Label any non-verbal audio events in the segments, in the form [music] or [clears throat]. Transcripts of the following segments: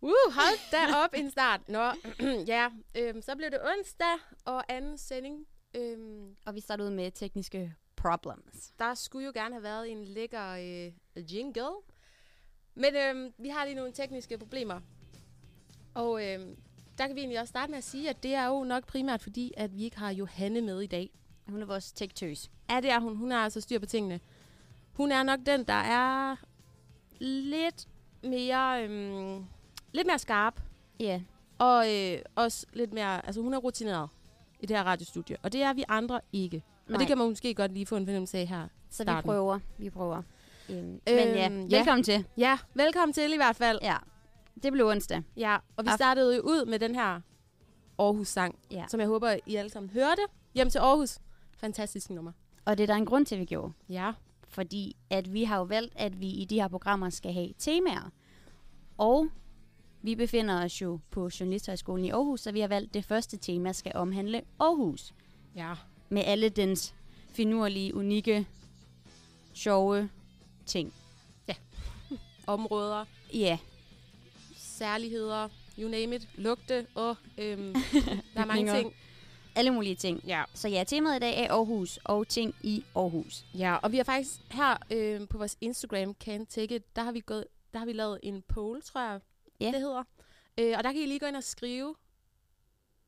Uh, hold da op en start. Nå, [clears throat] ja, øhm, så blev det onsdag og anden sending. Øhm, Og vi starter ud med tekniske problems. der skulle jo gerne have været en lækker øh, jingle. Men øhm, vi har lige nogle tekniske problemer. Og øhm, der kan vi egentlig også starte med at sige, at det er jo nok primært fordi, at vi ikke har Johanne med i dag. Hun er vores tech-tøs. Ja, det er hun. Hun har altså styr på tingene. Hun er nok den, der er lidt mere, øhm, lidt mere skarp. Ja, Og øh, også lidt mere, altså hun er rutineret i det her radiostudie. Og det er vi andre ikke. Nej. Og det kan man måske godt lige få en fornemmelse af her. så vi starten. prøver. Vi prøver. Øhm, men Øhm, ja, ja. velkommen til. Ja, velkommen til i hvert fald. Ja, det blev onsdag. Ja, og vi startede jo ud med den her Aarhus-sang, Ja. som jeg håber, I alle sammen hørte. Hjem til Aarhus. Fantastisk nummer. Og det er der en grund til, vi gjorde. Ja. Fordi at vi har jo valgt, at vi i de her programmer skal have temaer. Og vi befinder os jo på Journalisthøjskolen i Aarhus, så vi har valgt, at det første tema skal omhandle Aarhus. Ja. Med alle dens finurlige, unikke, sjove ting. [laughs] Områder, Ja, særligheder, you name it, lugte og øhm, [laughs] der er mange ting. alle mulige ting. Ja. Så ja, temaet i dag er Aarhus og ting i Aarhus. Ja, og vi har faktisk her øh, på vores Instagram, Can Take It, der har vi, gået, der har vi lavet en poll, tror jeg, Ja. det hedder. Øh, og der kan I lige gå ind og skrive,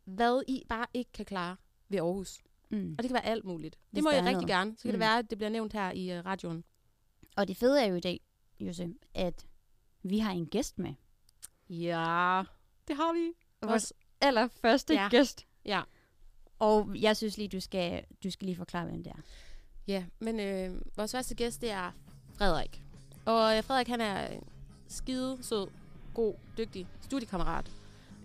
hvad I bare ikke kan klare ved Aarhus. Mm. Og det kan være alt muligt. Det Hvis må I der er rigtig noget. gerne. Så kan mm. det være, at det bliver nævnt her i uh, radioen. Og det fede er jo i dag, Jose, at vi har en gæst med. Ja, det har vi. Vores allerførste Ja. gæst. Ja. Og jeg synes lige, du skal, du skal lige forklare, hvem det er. Ja, men øh, vores første gæst, det er Frederik. Og øh, Frederik, han er skide sød, god, dygtig studiekammerat.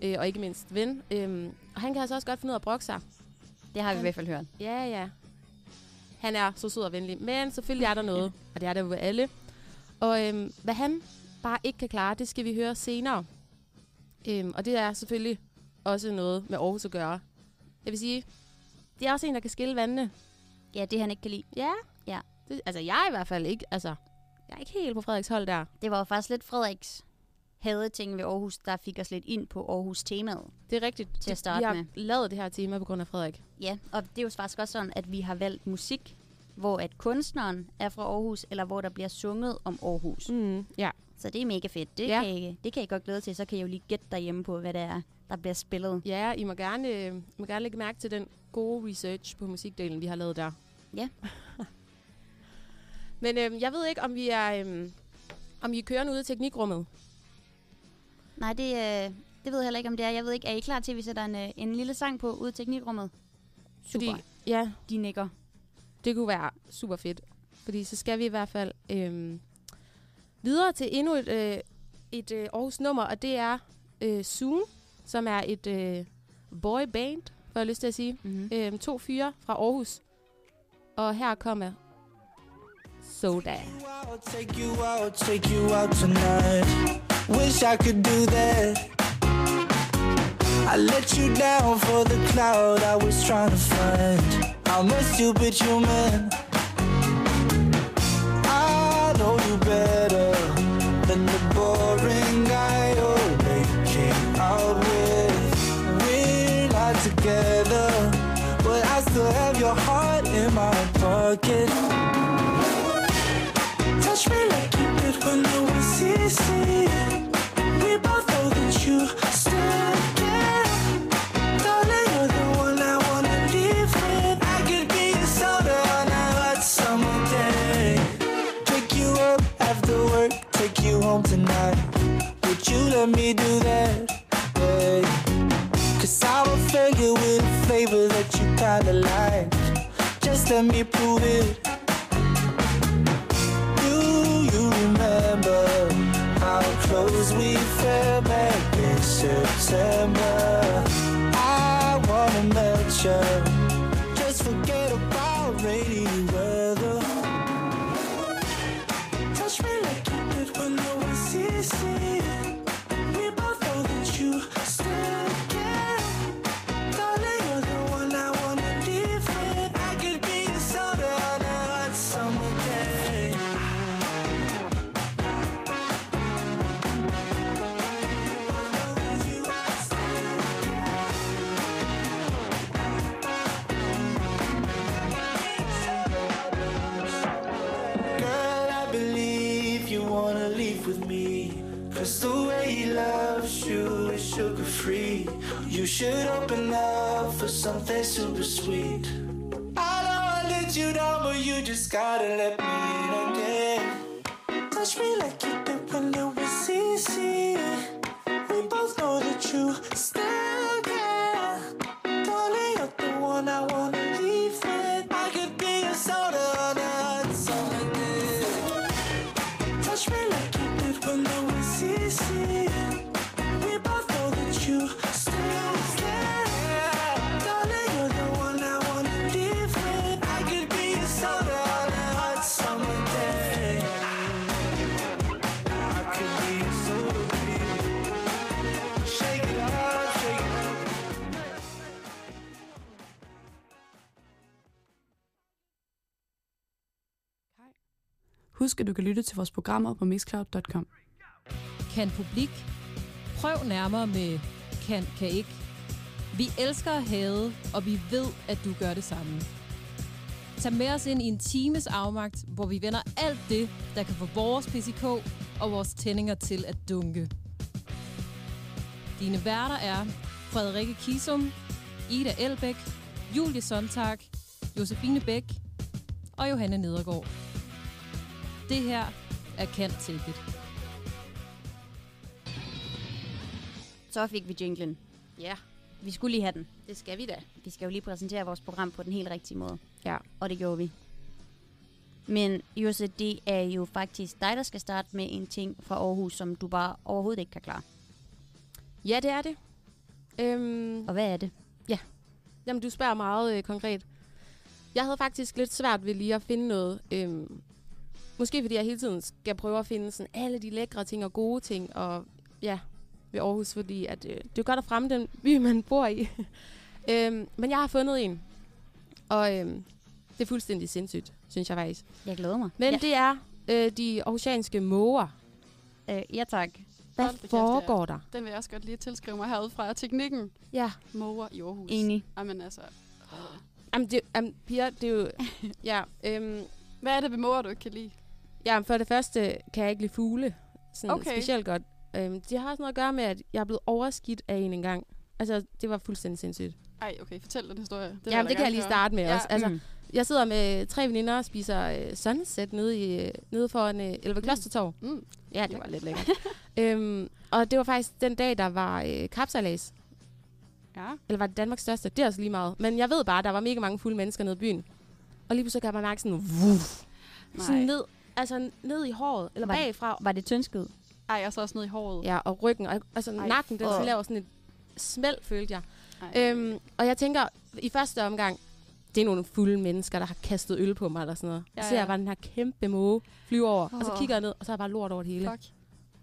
Øh, og ikke mindst ven. Øh, og han kan altså også godt finde ud af at brokke sig. Det har vi i hvert fald hørt. Ja, ja. Han er så sød og venlig. Men selvfølgelig er der noget, og det er der jo ved alle. Og øhm, hvad han bare ikke kan klare, det skal vi høre senere. Øhm, og det er selvfølgelig også noget med Aarhus at gøre. Jeg vil sige, det er også en, der kan skille vandene. Ja, det han ikke kan lide. Ja. Ja. Det, altså, jeg er i hvert fald ikke, altså, jeg er ikke helt på Frederiks hold der. Det var jo faktisk lidt Frederiks hadeting ved Aarhus, der fik os lidt ind på Aarhus-temaet. Det er rigtigt. Til at starte vi har med. lavet det her tema på grund af Frederik. Ja, og det er jo faktisk også sådan, at vi har valgt musik, hvor at kunstneren er fra Aarhus, eller hvor der bliver sunget om Aarhus. Mm, ja. Så det er mega fedt. Det, Ja. kan I, det kan I godt glæde til. Så kan I jo lige gætte derhjemme på, hvad det er, der bliver spillet. Ja, I må gerne, øh, I må gerne lægge mærke til den gode research på musikdelen, vi har lavet der. Ja. [laughs] Men øh, jeg ved ikke, om vi er, øh, om vi er kørende ude i teknikrummet. Nej, det, øh, det ved jeg heller ikke, om det er. Jeg ved ikke, er I klar til, at vi sætter en, øh, en lille sang på ude i teknikrummet? Super. Fordi, ja, De nikker. det kunne være super fedt. Fordi så skal vi i hvert fald øh, videre til endnu et, øh, et øh, Aarhus nummer, og det er øh, Soon, som er et øh, boyband, får jeg lyst til at sige. Mm-hmm. Øhm, to fyre fra Aarhus. Og her kommer Soda. I'll take you out, take you out tonight. Wish I could do that. I let you down for the cloud I was trying to find. I'm a stupid human. I know you better than the boring guy you're making out with. We're not together, but I still have your heart in my pocket. Touch me like you did when no one sees Just let me should open up for something super sweet. I know I let you down, but you just gotta let me Husk, at du kan lytte til vores programmer på mixcloud.com. Kan publik? Prøv nærmere med kan, kan ikke. Vi elsker at have, og vi ved, at du gør det samme. Tag med os ind i en times afmagt, hvor vi vender alt det, der kan få vores PCK og vores tændinger til at dunke. Dine værter er Frederikke Kisum, Ida Elbæk, Julie Sontag, Josefine Bæk og Johanne Nedergaard. Det her er Take It. Så fik vi jinglen. Ja, Vi skulle lige have den. det skal vi da. Vi skal jo lige præsentere vores program på den helt rigtige måde. Ja. Og det gjorde vi. Men Jose, det er jo faktisk dig, der skal starte med en ting fra Aarhus, som du bare overhovedet ikke kan klare. Ja, det er det. Øhm, Og hvad er det? Jamen, du spørger meget øh, konkret. Jeg havde faktisk lidt svært ved lige at finde noget. Øhm, måske fordi jeg hele tiden skal prøve at finde sådan alle de lækre ting og gode ting. Og ja, ved Aarhus, fordi at, øh, det er jo godt at fremme den by, [laughs] man bor i. [laughs] øhm, men jeg har fundet en. Og øhm, det er fuldstændig sindssygt, synes jeg faktisk. Jeg glæder mig. Men ja. det er øh, de aarhusianske måger. Øh, ja, tak. Hvad Hold da kæft, foregår der? Den vil jeg også godt lige tilskrive mig herude fra teknikken. Ja. Måger i Aarhus. Enig. Jamen altså, Jamen, det, jamen, piger, det er jo... [laughs] ja, øhm, hvad er det ved måger, du ikke kan lide? Ja, for det første kan jeg ikke lide fugle sådan Okay. specielt godt. Øhm, det har også noget at gøre med, at jeg er blevet overskidt af en engang. Altså, det var fuldstændig sindssygt. Ej, okay, fortæl den historie. Det Jamen, det kan jeg lige starte med Ja, også. Altså, mm. mm. Jeg sidder med tre veninder og spiser øh, sunset nede, i, øh, nede foran øh, Elve Klostertorv. Mm. Ja, det var lidt lækkert. [laughs] øhm, og det var faktisk den dag, der var øh, kapsalas. Ja. Eller var det Danmarks største? Det er også lige meget. Men jeg ved bare, at der var mega mange fulde mennesker nede i byen. Og lige pludselig kan man mærke sådan, vuff, sådan ned, altså ned i håret, eller Var det- bagfra. Var det tyndskid? Ej, jeg så også ned i håret. Ja, og ryggen. Og, altså Ej, nakken, den så laver sådan et smæld, følte jeg. Ej. Øhm, og jeg tænker, i første omgang, det er nogle fulde mennesker, der har kastet øl på mig eller sådan noget. Ja, Ja, så ser ja. jeg bare den her kæmpe måge flyve over, oh. og så kigger jeg ned, og så er jeg bare lort over det hele. Fuck.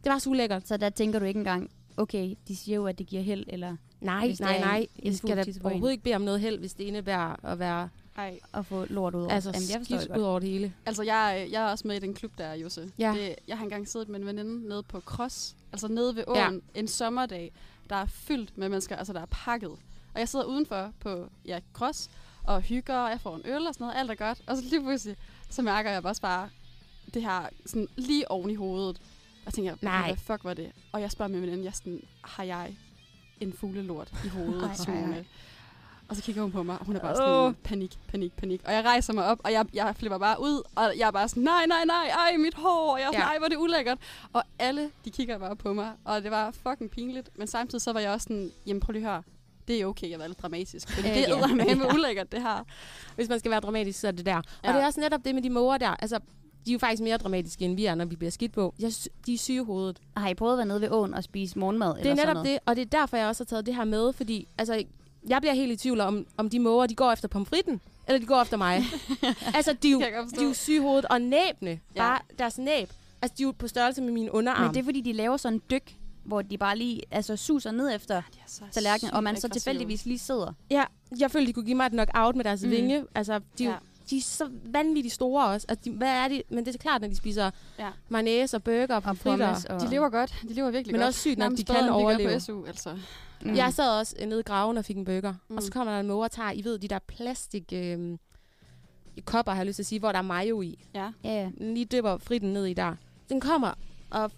Det var så ulækkert. Så der tænker du ikke engang, okay, de siger jo, at det giver held, eller Nej, det nej, nej. Jeg skal da overhovedet ikke bede om noget held, hvis det indebærer at være Ej. at få lort ud over. altså, Jamen, jeg forstår ud over det hele. Altså, jeg, jeg er også med i den klub, der er, Jose. Ja. Det, jeg har engang siddet med en veninde nede på Cross, altså nede ved åen, Ja. en sommerdag, der er fyldt med mennesker, altså der er pakket. Og jeg sidder udenfor på ja, Cross og hygger, og jeg får en øl og sådan noget, alt er godt. Og så lige pludselig, så mærker jeg også bare det her sådan lige oven i hovedet. Og tænker, Nej. hvad fuck var det? Og jeg spørger min veninde, jeg sådan, har jeg en fuglelort i hovedet? Ej, ej, ej. Sune?" Og så kigger hun på mig, og hun er bare sådan, Åh. panik, panik, panik. Og jeg rejser mig op, og jeg, jeg flipper bare ud, og jeg er bare sådan, nej, nej, nej, ej, mit hår, og jeg er sådan, Ja. ej, hvor er det ulækkert. Og alle, de kigger bare på mig, og det var fucking pinligt. Men samtidig så var jeg også sådan, jamen prøv lige at høre, det er okay at være lidt dramatisk, fordi Ja, det ja. er med [laughs] Ja. ulækkert, det her. Hvis man skal være dramatisk, så er det der. Og Ja. det er også netop det med de måger der. Altså, de er jo faktisk mere dramatiske, end vi er, når vi bliver skidt på. Jeg, sy- de er syge hovedet. Har I prøvet at være nede ved åen og spise morgenmad? Det eller er sådan netop noget? det, og det er derfor, jeg også har taget det her med, fordi altså, jeg bliver helt i tvivl om, om de måger, de går efter pomfritten, eller de går efter mig. [laughs] altså, de er, jo, de er jo syge i hovedet, og næbene, Ja. bare deres næb, altså, de er jo på størrelse med min underarm. Men det er fordi, de laver sådan en dyk, hvor de bare lige altså, suser ned efter er så tallerkenen, og man så tilfældigvis lige sidder. Ja, jeg følte, de kunne give mig et knock-out med deres Mm. vinge. Altså, de, ja. De er så vanvittigt store også. Altså, de, hvad er de? Men det er klart, når de spiser Ja. mayonnaise og burger og Og pomfritter. pommes. Og... De lever godt. De lever virkelig Men godt. også sygt nok, de kan overleve. på SU, altså. Mm. Jeg sad også øh, nede i graven og fik en burger. Mm. Mm. Og så kommer der en mor og tager, I ved, de der plastik øh, kopper, har jeg lyst til at sige, hvor der er mayo i. Ja. Ja, ja. Den lige dypper fritten ned i der. Den kommer og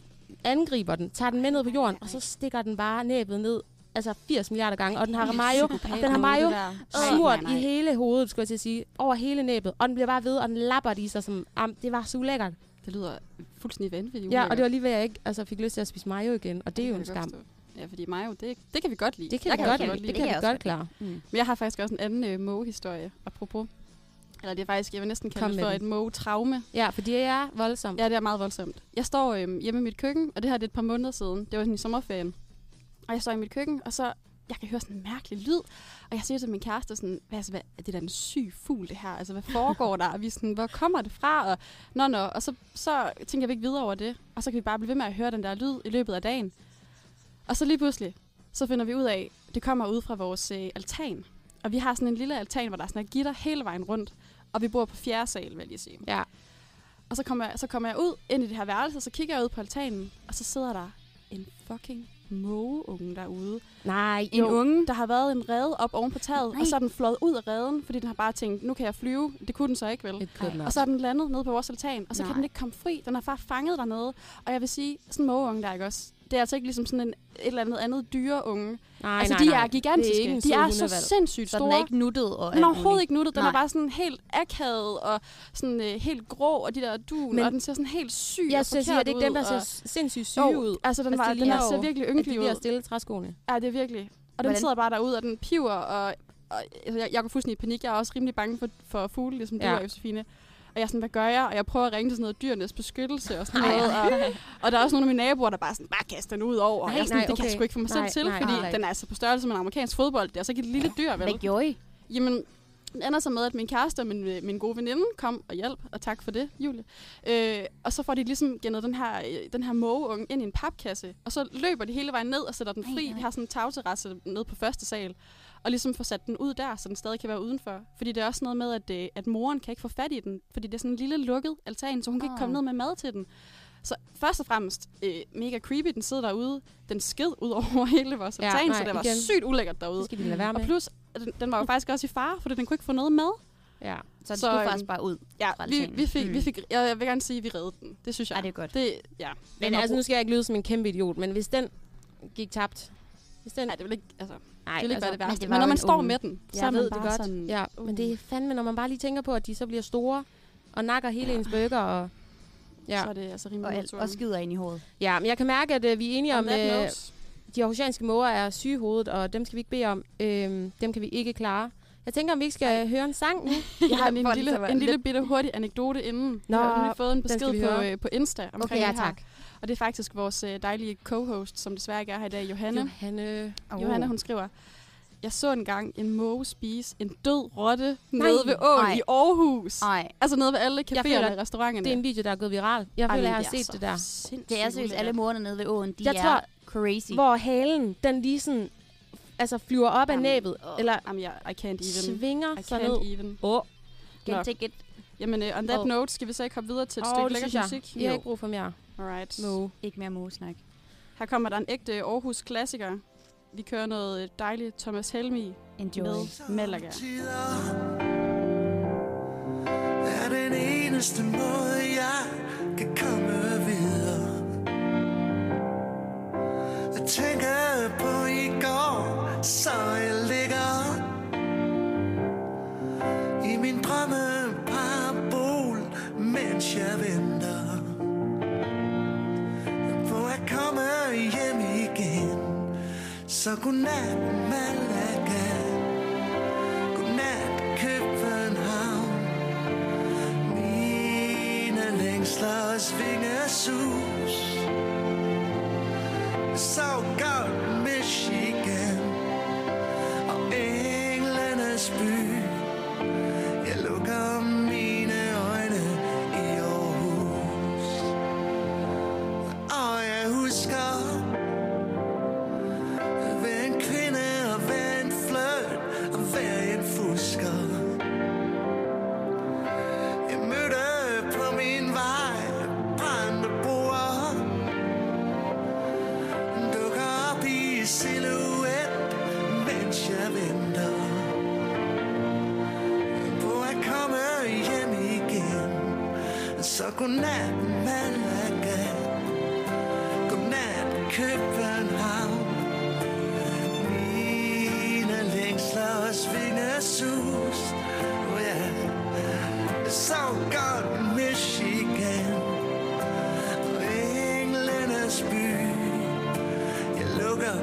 angriber den, tager den med ned på jorden, og så stikker den bare næbet ned, altså 80 milliarder gange, og den har Mario den har Mario smurt i hele hovedet, skulle jeg til at sige, over hele næbet, og den bliver bare ved, og den lapper det i sig som, am, det var så ulækkert. Det lyder fuldstændig vanvittigt. Ja, og det var lige ved, at jeg ikke altså, fik lyst til at spise mayo igen, og det er jo en skam. forstå. Ja, fordi mayo, det, det kan vi godt lide. Det kan jeg vi kan godt også lide. Det Det kan kan vi jeg også godt godt klare. Mm. Men jeg har faktisk også en anden øh, mågehistorie, apropos. Eller det er faktisk, jeg vil næsten Kom kalde det med for et mågetraume. Ja, for det er voldsomt. Ja, det er meget voldsomt. Jeg står øhm, hjemme i mit køkken, og det her det er et par måneder siden. Det var sådan i sommerferien. Og jeg står i mit køkken, og så jeg kan høre sådan en mærkelig lyd. Og jeg siger til min kæreste sådan, hvad, altså, hvad, er det da en syg fugl det her? Altså, hvad foregår der? Og vi sådan, hvor kommer det fra? Og, nå, nå. og så, så tænker vi ikke videre over det. Og så kan vi bare blive ved med at høre den der lyd i løbet af dagen. Og så lige pludselig, så finder vi ud af, det kommer ud fra vores øh, altan. Og vi har sådan en lille altan, hvor der er sådan en gitter hele vejen rundt. Og vi bor på fjerde sal, vil jeg sige. Ja. Og så kommer, jeg, så kommer jeg ud ind i det her værelse, og så kigger jeg ud på altanen, og så sidder der en fucking mågeunge derude. Nej, En unge, der har været en rede op oven på taget, Nej. og så er den fløjet ud af reden, fordi den har bare tænkt, nu kan jeg flyve. Det kunne den så ikke, vel? Og så er den landet nede på vores altan, og så Nej. kan den ikke komme fri. Den er bare fanget dernede. Og jeg vil sige, sådan en mågeunge der, ikke også? Det er altså ikke ligesom sådan en, et eller andet andet dyreunge. Nej, altså, nej, de nej. er gigantiske. Er de er så sindssygt Så store. den er ikke nuttet og Den er overhovedet ikke nuttet. Den Nej. er bare sådan helt akavet og sådan øh, helt grå, og de der dun, Men- og den ser sådan helt syg Jeg og forkert at det er ikke dem, ud, der ser sindssygt syge Jo, ud. Altså, den, Altså, var, det den er, ser virkelig At de ynkelig ud. stille træskoene. Ja, det er virkelig. Og den Hvordan- sidder bare derude, og den piver, og, og altså, jeg, jeg går fuldstændig i panik. Jeg er også rimelig bange for, for fugle, ligesom du Ja. er, Josefine. Og jeg er sådan, hvad gør jeg? Og jeg prøver at ringe til sådan noget dyrenes beskyttelse og sådan Ej, noget. Og, [laughs] og der er også nogle af mine naboer, der bare sådan, bare kaster den ud over. og Nej, jeg er sådan, nej, det kan jeg okay. sgu ikke få mig selv Nej, til, fordi nej. den er altså på størrelse med en amerikansk fodbold. Det er altså ikke et lille dyr, vel? Hvad gjorde I? Jamen, det ender så med, at min kæreste og min, min gode veninde kom og hjalp, og tak for det, Julie. Øh, og så får de ligesom gennet den her, øh, den her mågeunge ind i en papkasse, og så løber de hele vejen ned og sætter den Ej, fri. nej. Vi har sådan en tagterrasse ned på første sal, og ligesom får sat den ud der, så den stadig kan være udenfor. Fordi det er også noget med, at, øh, at moren kan ikke få fat i den, fordi det er sådan en lille lukket altan, så hun kan ikke komme ned med mad til den. Så først og fremmest, øh, mega creepy, den sidder derude. Den sked ud over [laughs] hele vores Ja, altan, nej, så det var igen. sygt ulækkert derude. Det skal vi lade være Og med. plus, den, den var jo faktisk også i fare, fordi den kunne ikke få noget mad. Ja. Så den Så, skulle øhm, faktisk bare ud. Ja, vi, vi fik, Mm. vi fik, jeg, jeg vil gerne sige, at vi reddede den. Det synes jeg. Ej, det er godt. Det, ja. Men altså, nu skal jeg ikke lyde som en kæmpe idiot, men hvis den gik tabt... Den... Nej, det vil ikke, altså, Nej, det vil ikke være det men værste. det Men, når man står unge. med den, så er Jeg man ved det bare godt. sådan... Ja, uh. men det er fandme, når man bare lige tænker på, at de så bliver store og nakker hele Ja. ens burger. Og, Ja. Så er det altså rimelig Og, alt, og skider ind i hovedet. ja, men jeg kan mærke, at øh, vi er enige om, at note, de aarhusianske måger er syge hovedet, og dem skal vi ikke bede om. Øhm, dem kan vi ikke klare. Jeg tænker, om vi ikke skal høre en sang nu. [laughs] jeg har [laughs] en, lille, være en lille bitte hurtig anekdote inden. Nå, jeg har fået en besked på, øh, på Insta omkring Okay, ja det her. Og det er faktisk vores øh, dejlige co-host, som desværre ikke er her i dag, Johanne. Johanne. Oh. Johanne, hun skriver, jeg så engang en måge spise en død rotte Nej. nede ved åen i Aarhus. Nej, Altså nede ved alle caféerne og restauranterne. Det er en video, der er gået viral. Jeg føler, jeg har set det der. det er seriøst alle morerne nede ved åen. De Jeg er tror, crazy. Hvor halen, den lige sådan, altså flyver op af Jamen, næbet, åh, eller Jamen, jeg, I can't even. svinger I sig can't ned. even. Åh, Can Nå. take it. Jamen, uh, on that Åh. note, skal vi så ikke hoppe videre til et oh, stykke lækker synes jeg. musik? Vi har ikke brug for mere. Alright. No. Ikke mere mågesnak. Her kommer der en ægte Aarhus-klassiker. Vi kører noget øh, dejligt Thomas Helmi Enjoy. med Malaga. er den eneste måde, jeg kan komme videre. Jeg tænker på i går, så jeg mens jeg venter på at komme hjem igen. Så godnat, Malaga. Godnat, København. Mine længsler svinger sus. Så godt Michigan og englenes by. Hjem igen. Godnat, København Mine længsler og svingesus oh yeah. Så godt Michigan Og englenes by Jeg lukker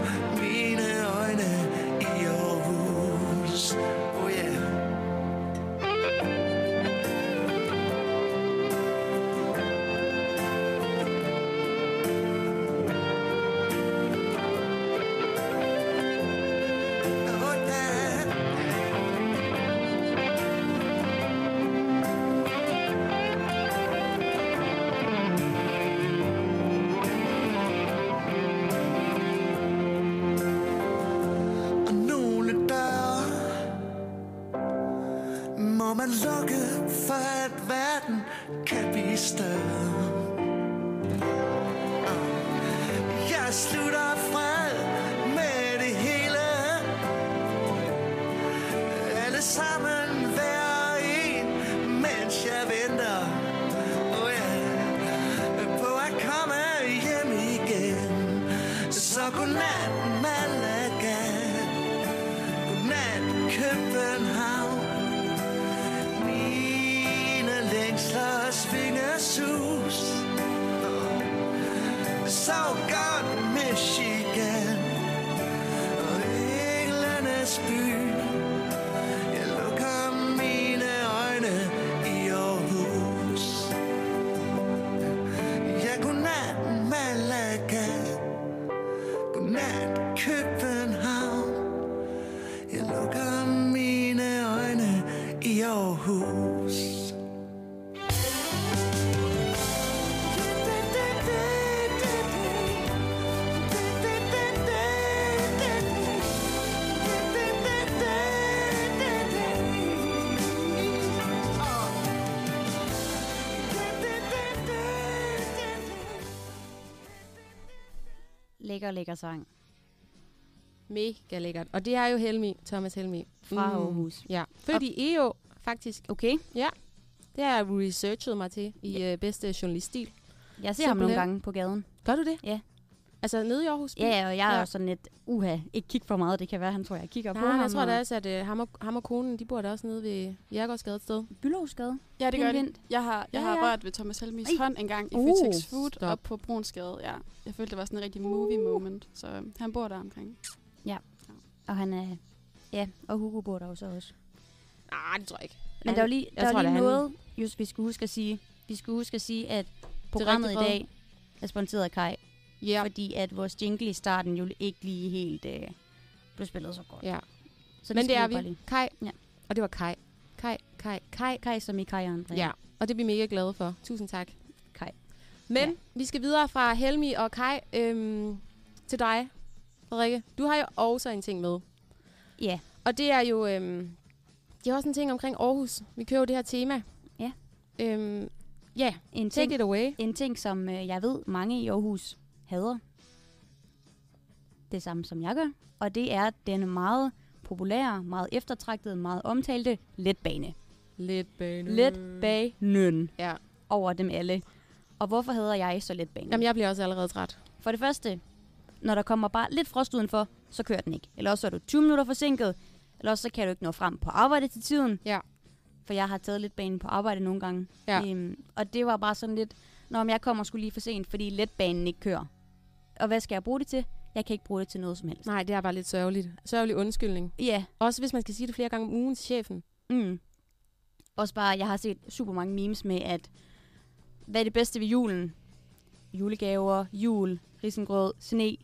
englenes Lækker, lækker sang. Mega lækkert. Og det er jo Helmi, Thomas Helmi. Fra Aarhus. Ja. Født i EO, faktisk. Okay. Det har jeg researchet mig til i øh, bedste journaliststil. Jeg ser ham nogle Simpelthen. gange på gaden. Gør du det? Ja. Altså nede i Aarhus? Ja, ja, og jeg er Ja. jo sådan lidt, uha, ikke kig for meget. Det kan være, han tror, jeg kigger på Nej, ham. jeg tror da også, at øh, ham, og, ham og konen, de bor der også nede ved Jærgårdsgade et sted. Byllovsgade. Ja, det gør hint. Jeg har, jeg Ja, har ja. rørt ved Thomas Helmis Ej. hånd en gang i Uh, Føtex Food stop. op på Brunsgade. Ja, jeg følte, det var sådan en rigtig movie moment. Så øh, han bor der omkring. Og han er... Ja, og Hugo bor der jo så også. Nej, det tror jeg ikke. Men Han- der var lige, jeg der tror, lige det er han. noget, just vi skulle huske at sige. Vi skulle huske at sige, at programmet i dag er sponsoreret af Kai. Ja. Fordi at vores jingle i starten jo ikke lige helt øh, blev spillet så godt. ja. Så Men det er vi. Kai. Ja. Og det var Kai. Kai, Kai, Kai. Kai som i Kai og Andrea. Ja. Og det er vi mega glade for. Tusind tak. Kai. Men Ja. vi skal videre fra Helmi og Kai øhm, til dig, Frederikke. Du har jo også en ting med. Ja. Og det er jo øhm, det er også en ting omkring Aarhus. Vi kører jo det her tema. Ja. Øhm, ja, En take ting, it away. en ting, som øh, jeg ved, mange i Aarhus hader. Det samme, som jeg gør. Og det er den meget populære, meget eftertragtede, meget omtalte letbane. Lidt bane. Letbanen Ja. over dem alle. Og hvorfor hader jeg så letbanen? Jamen, jeg bliver også allerede træt. For det første, når der kommer bare lidt frost udenfor, så kører den ikke. Eller også er du 20 minutter forsinket, eller også så kan du ikke nå frem på arbejde til tiden. Ja. For jeg har taget lidt banen på arbejde nogle gange. Ja. Øhm, og det var bare sådan lidt, når jeg kommer skulle lige for sent, fordi letbanen ikke kører. Og hvad skal jeg bruge det til? Jeg kan ikke bruge det til noget som helst. Nej, det er bare lidt sørgeligt. Sørgelig undskyldning. Ja, Også hvis man skal sige det flere gange om ugen til chefen. mm. Også bare, jeg har set super mange memes med, at hvad er det bedste ved julen? Julegaver, jul, risengrød, sne.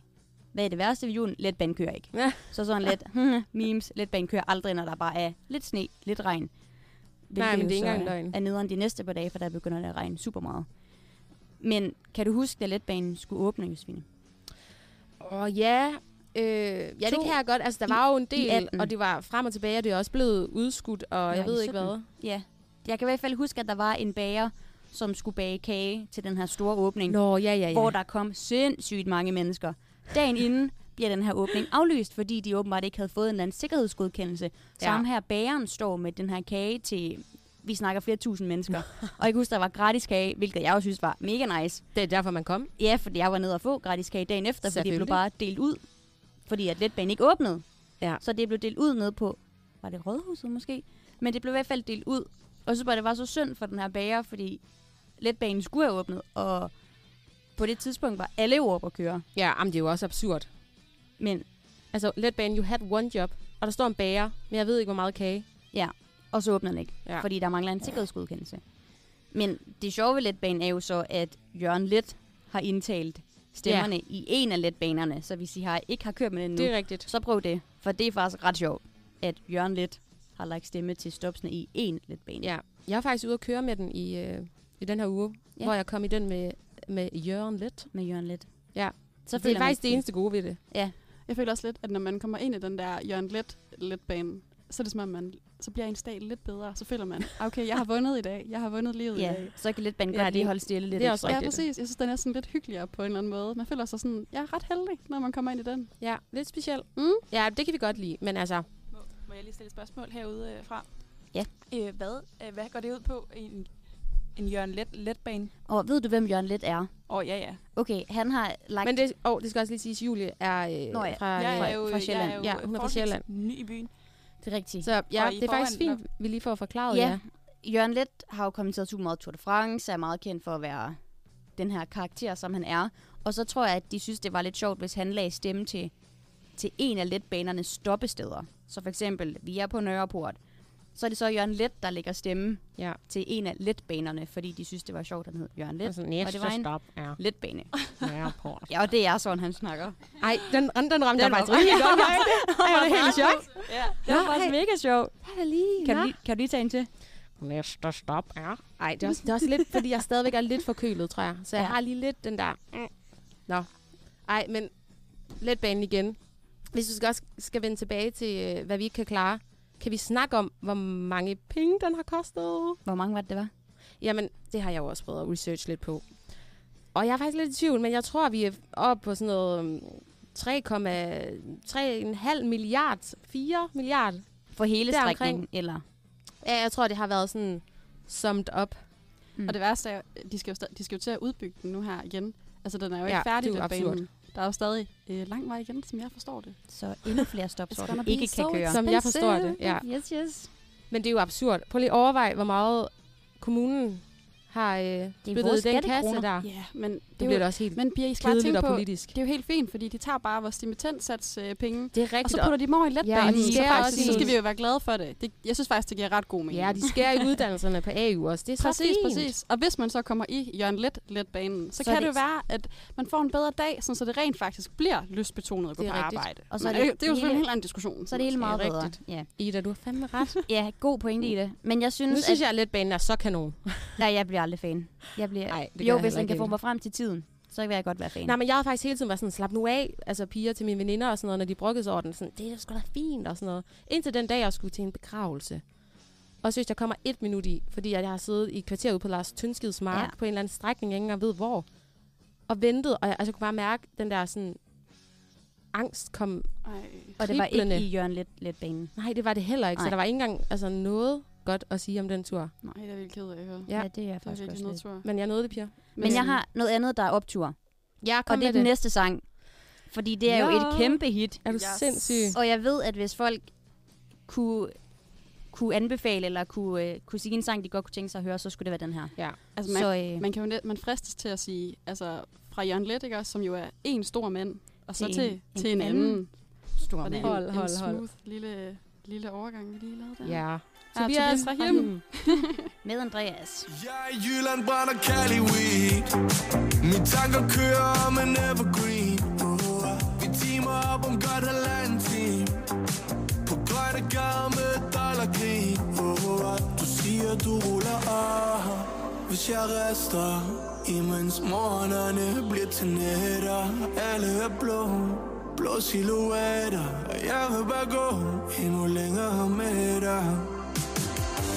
Hvad er det værste ved julen? Letbanen kører ikke. Ja. Så sådan lidt [laughs] memes, letbanen kører aldrig, når der bare er lidt sne, lidt regn. Nej, men det er ikke engang løgn. Er nederen de næste par dage, for der begynder det at regne super meget. Men kan du huske, da letbanen skulle åbne, Josefine? Åh ja, øh, ja det To kan jeg godt. Altså, der var jo en del, 18. og det var frem og tilbage, og det er også blevet udskudt, og jeg Nej, ved i ikke 17. hvad. Ja. Jeg kan i hvert fald huske, at der var en bager, som skulle bage kage til den her store åbning. Nå, ja, ja, ja. hvor der kom sindssygt mange mennesker. Dagen inden bliver den her åbning aflyst, fordi de åbenbart ikke havde fået en eller anden sikkerhedsgodkendelse. Så Ja. ham her bageren står med den her kage til vi snakker flere tusind mennesker. og jeg kan huske, der var gratis kage, hvilket jeg også synes var mega nice. Det er derfor, man kom. Ja, fordi jeg var nede og få gratis kage dagen efter, fordi det blev bare delt ud. Fordi at letbanen ikke åbnede. Ja. Så det blev delt ud ned på, var det Rådhuset måske? Men det blev i hvert fald delt ud. Og så var det var så synd for den her bager, fordi letbanen skulle have åbnet, og på det tidspunkt var alle jo oppe at køre. Ja, jamen, det er jo også absurd. Men, Altså, letbanen, you had one job, og der står en bager, men jeg ved ikke, hvor meget kage. Og så åbnede den ikke, Ja. ja. fordi der mangler en sikkerhedsgodkendelse. Men det sjove ved letbanen er jo så, at Jørgen Let har indtalt stemmerne ja. i en af letbanerne. Så hvis I har, ikke har kørt med den nu, Det er rigtigt. så prøv det. For det er faktisk ret sjovt, at Jørgen Let har lagt stemme til stopsene i en letbane. Ja. Jeg er faktisk ude at køre med den i, øh, i den her uge, Ja. hvor jeg kom i den med, med Jørgen lidt. Med Jørgen Let. Ja. Så det er faktisk det eneste gode ved det. Jeg føler også lidt, at når man kommer ind i den der Jørgen Let letbane, så er det som om, man, så bliver ens dag lidt bedre. Så føler man, okay, jeg har vundet i dag. Jeg har vundet livet i Ja, dag. så kan letbanen Ja, godt det- lige holde stille lidt. det er også. Ja, præcis. Jeg synes, den er sådan lidt hyggeligere på en eller anden måde. Man føler sig sådan, jeg er ret heldig, når man kommer ind i den. Ja, lidt specielt. Mm. Ja, det kan vi godt lide, men altså, Må, må jeg lige stille et spørgsmål herude øh, fra? Ja. Øh, hvad, øh, hvad går det ud på i en, en Jørgen Let, letbane? Og ved du, hvem Jørgen Let er? Åh, oh, ja, ja. Okay, han har lagt... men det, oh, det skal også lige siges, Julie er øh, Nå ja. fra, Jeg øh, er jo, fra Sjælland. Jeg er jo Ja, hun er fra Sjælland. ny i byen. Det er rigtigt. Så ja, det er faktisk fint, vi lige får forklaret, ja, ja. Jørgen Let har jo kommenteret super meget Tour de France, er meget kendt for at være den her karakter, som han er. Og så tror jeg, at de synes, det var lidt sjovt, hvis han lagde stemme til, til en af letbanernes stoppesteder. Så for eksempel, vi er på Nørreport. Så er det så Jørgen Let, der lægger stemme ja. til en af letbanerne, fordi de synes, det var sjovt, at han hed Jørgen Let. Altså, og det var en stop er letbane. [laughs] Nørreport. Ja, og det er sådan, han snakker. Ej, den, den, den ramte Den jeg var faktisk rigtig godt. Jeg [laughs] er helt chok. Ja. Det var faktisk mega sjovt. Kan du, kan du lige tage en til? Næste stop er... Ej, det er, også, det er også lidt, fordi jeg stadigvæk er lidt forkølet, tror jeg. Så jeg Ja. har lige lidt den der... Mm. Nå. Ej, men letbanen igen. Hvis vi skal også skal vende tilbage til, øh, hvad vi ikke kan klare, kan vi snakke om, hvor mange penge den har kostet? Hvor mange var det, det var? Jamen, det har jeg jo også prøvet at research lidt på. Og jeg er faktisk lidt i tvivl, men jeg tror, vi er oppe på sådan noget øhm, 3,5 milliard, 4 milliard. For hele Deromkring. strækningen, eller? Ja, jeg tror, det har været sådan summed up. Mm. Og det værste er, de skal, jo de skal jo til at udbygge den nu her igen. Altså, den er jo ikke Ja, færdig, det er jo den absurd. banen. Der er jo stadig øh, lang vej igen, som jeg forstår det. Så endnu flere gonna den be ikke kan køre. Som jeg forstår det, ja. Yes, yes. Men det er jo absurd. Prøv lige at overveje, hvor meget kommunen har øh, i den kasse der. Ja, men det, Det er bliver jo, det også helt men Pia, I skal kedeligt og på, politisk. det er jo helt fint, fordi de tager bare vores dimittentsats øh, penge, Det er og så rigtigt. putter de dem over i letbanen. Ja, og de så, faktisk, også så skal vi jo være glade for det. det. Jeg synes faktisk, det giver ret god mening. Ja, de skærer i uddannelserne på AU også. Det er så Præcis, fint. præcis. Og hvis man så kommer i Jørgen Let letbanen, så, Så kan det det- jo være, at man får en bedre dag, sådan, så det rent faktisk bliver lystbetonet at gå på rigtigt. arbejde. Og så Men er det det, det er jo selvfølgelig en hele- helt anden diskussion. Så er det hele er meget bedre. rigtigt. Ja. Ida, du har fandme ret. [laughs] ja, god pointe i det. Men jeg synes, Nu synes at... jeg, at letbanen er så kanon. [laughs] Nej, jeg bliver aldrig fan. Jeg bliver... Nej, det gør jo, jeg hvis den kan ikke få mig frem til tiden, så vil jeg godt være fan. Nej, men jeg har faktisk hele tiden været sådan, slap nu af, altså piger til mine veninder og sådan noget, når de brokkede sig over den. Sådan, det er sgu da fint og sådan noget. Indtil den dag, jeg skulle til en begravelse. Og så hvis jeg kommer et minut i, fordi jeg har siddet i et kvarter ude på Lars Tønskids mark Ja. på en eller anden strækning, jeg ikke engang ved hvor. Og ventet, og jeg, altså, kunne bare mærke den der sådan angst kom. Ej. og det var ikke i Jørgen Let, Letbanen. Nej, det var det heller ikke. Nej. Så der var ikke engang altså, noget godt at sige om den tur. Nej, det er virkelig ked af at høre. Ja, Ja, det er jeg Det er faktisk virkelig også noget lidt. tur. Men jeg nåede det, piger. Men jeg har noget andet, der er optur. Ja, kom Og det er med den det. næste sang. Fordi det er jo Ja. et kæmpe hit. Er du Yes. sindssyg? Og jeg ved, at hvis folk kunne, kunne anbefale, eller kunne, øh, kunne sige en sang, de godt kunne tænke sig at høre, så skulle det være den her. Ja. Altså, man, Så øh, man kan jo net, man fristes til at sige, altså fra Jørgen Let, ikke, også, som jo er en stor mand, og så Til til, en- til en en anden anden. stor er mand. Hold, en, hold, en hold. smooth lille, lille overgang, vi lige lavede der. Ja. Ja, Tobias Rahim. [laughs] Med Andreas. Jeg er i Jylland, brænder Cali weed. Mine tanker kører om en evergreen. Vi timer op om godt halvanden time På grønne gader med dollargrin. Du siger du ruller af. Hvis jeg rester Imens morgenerne bliver til nætter. Alle er blå Blå silhuetter. Og jeg vil bare gå Endnu længere med dig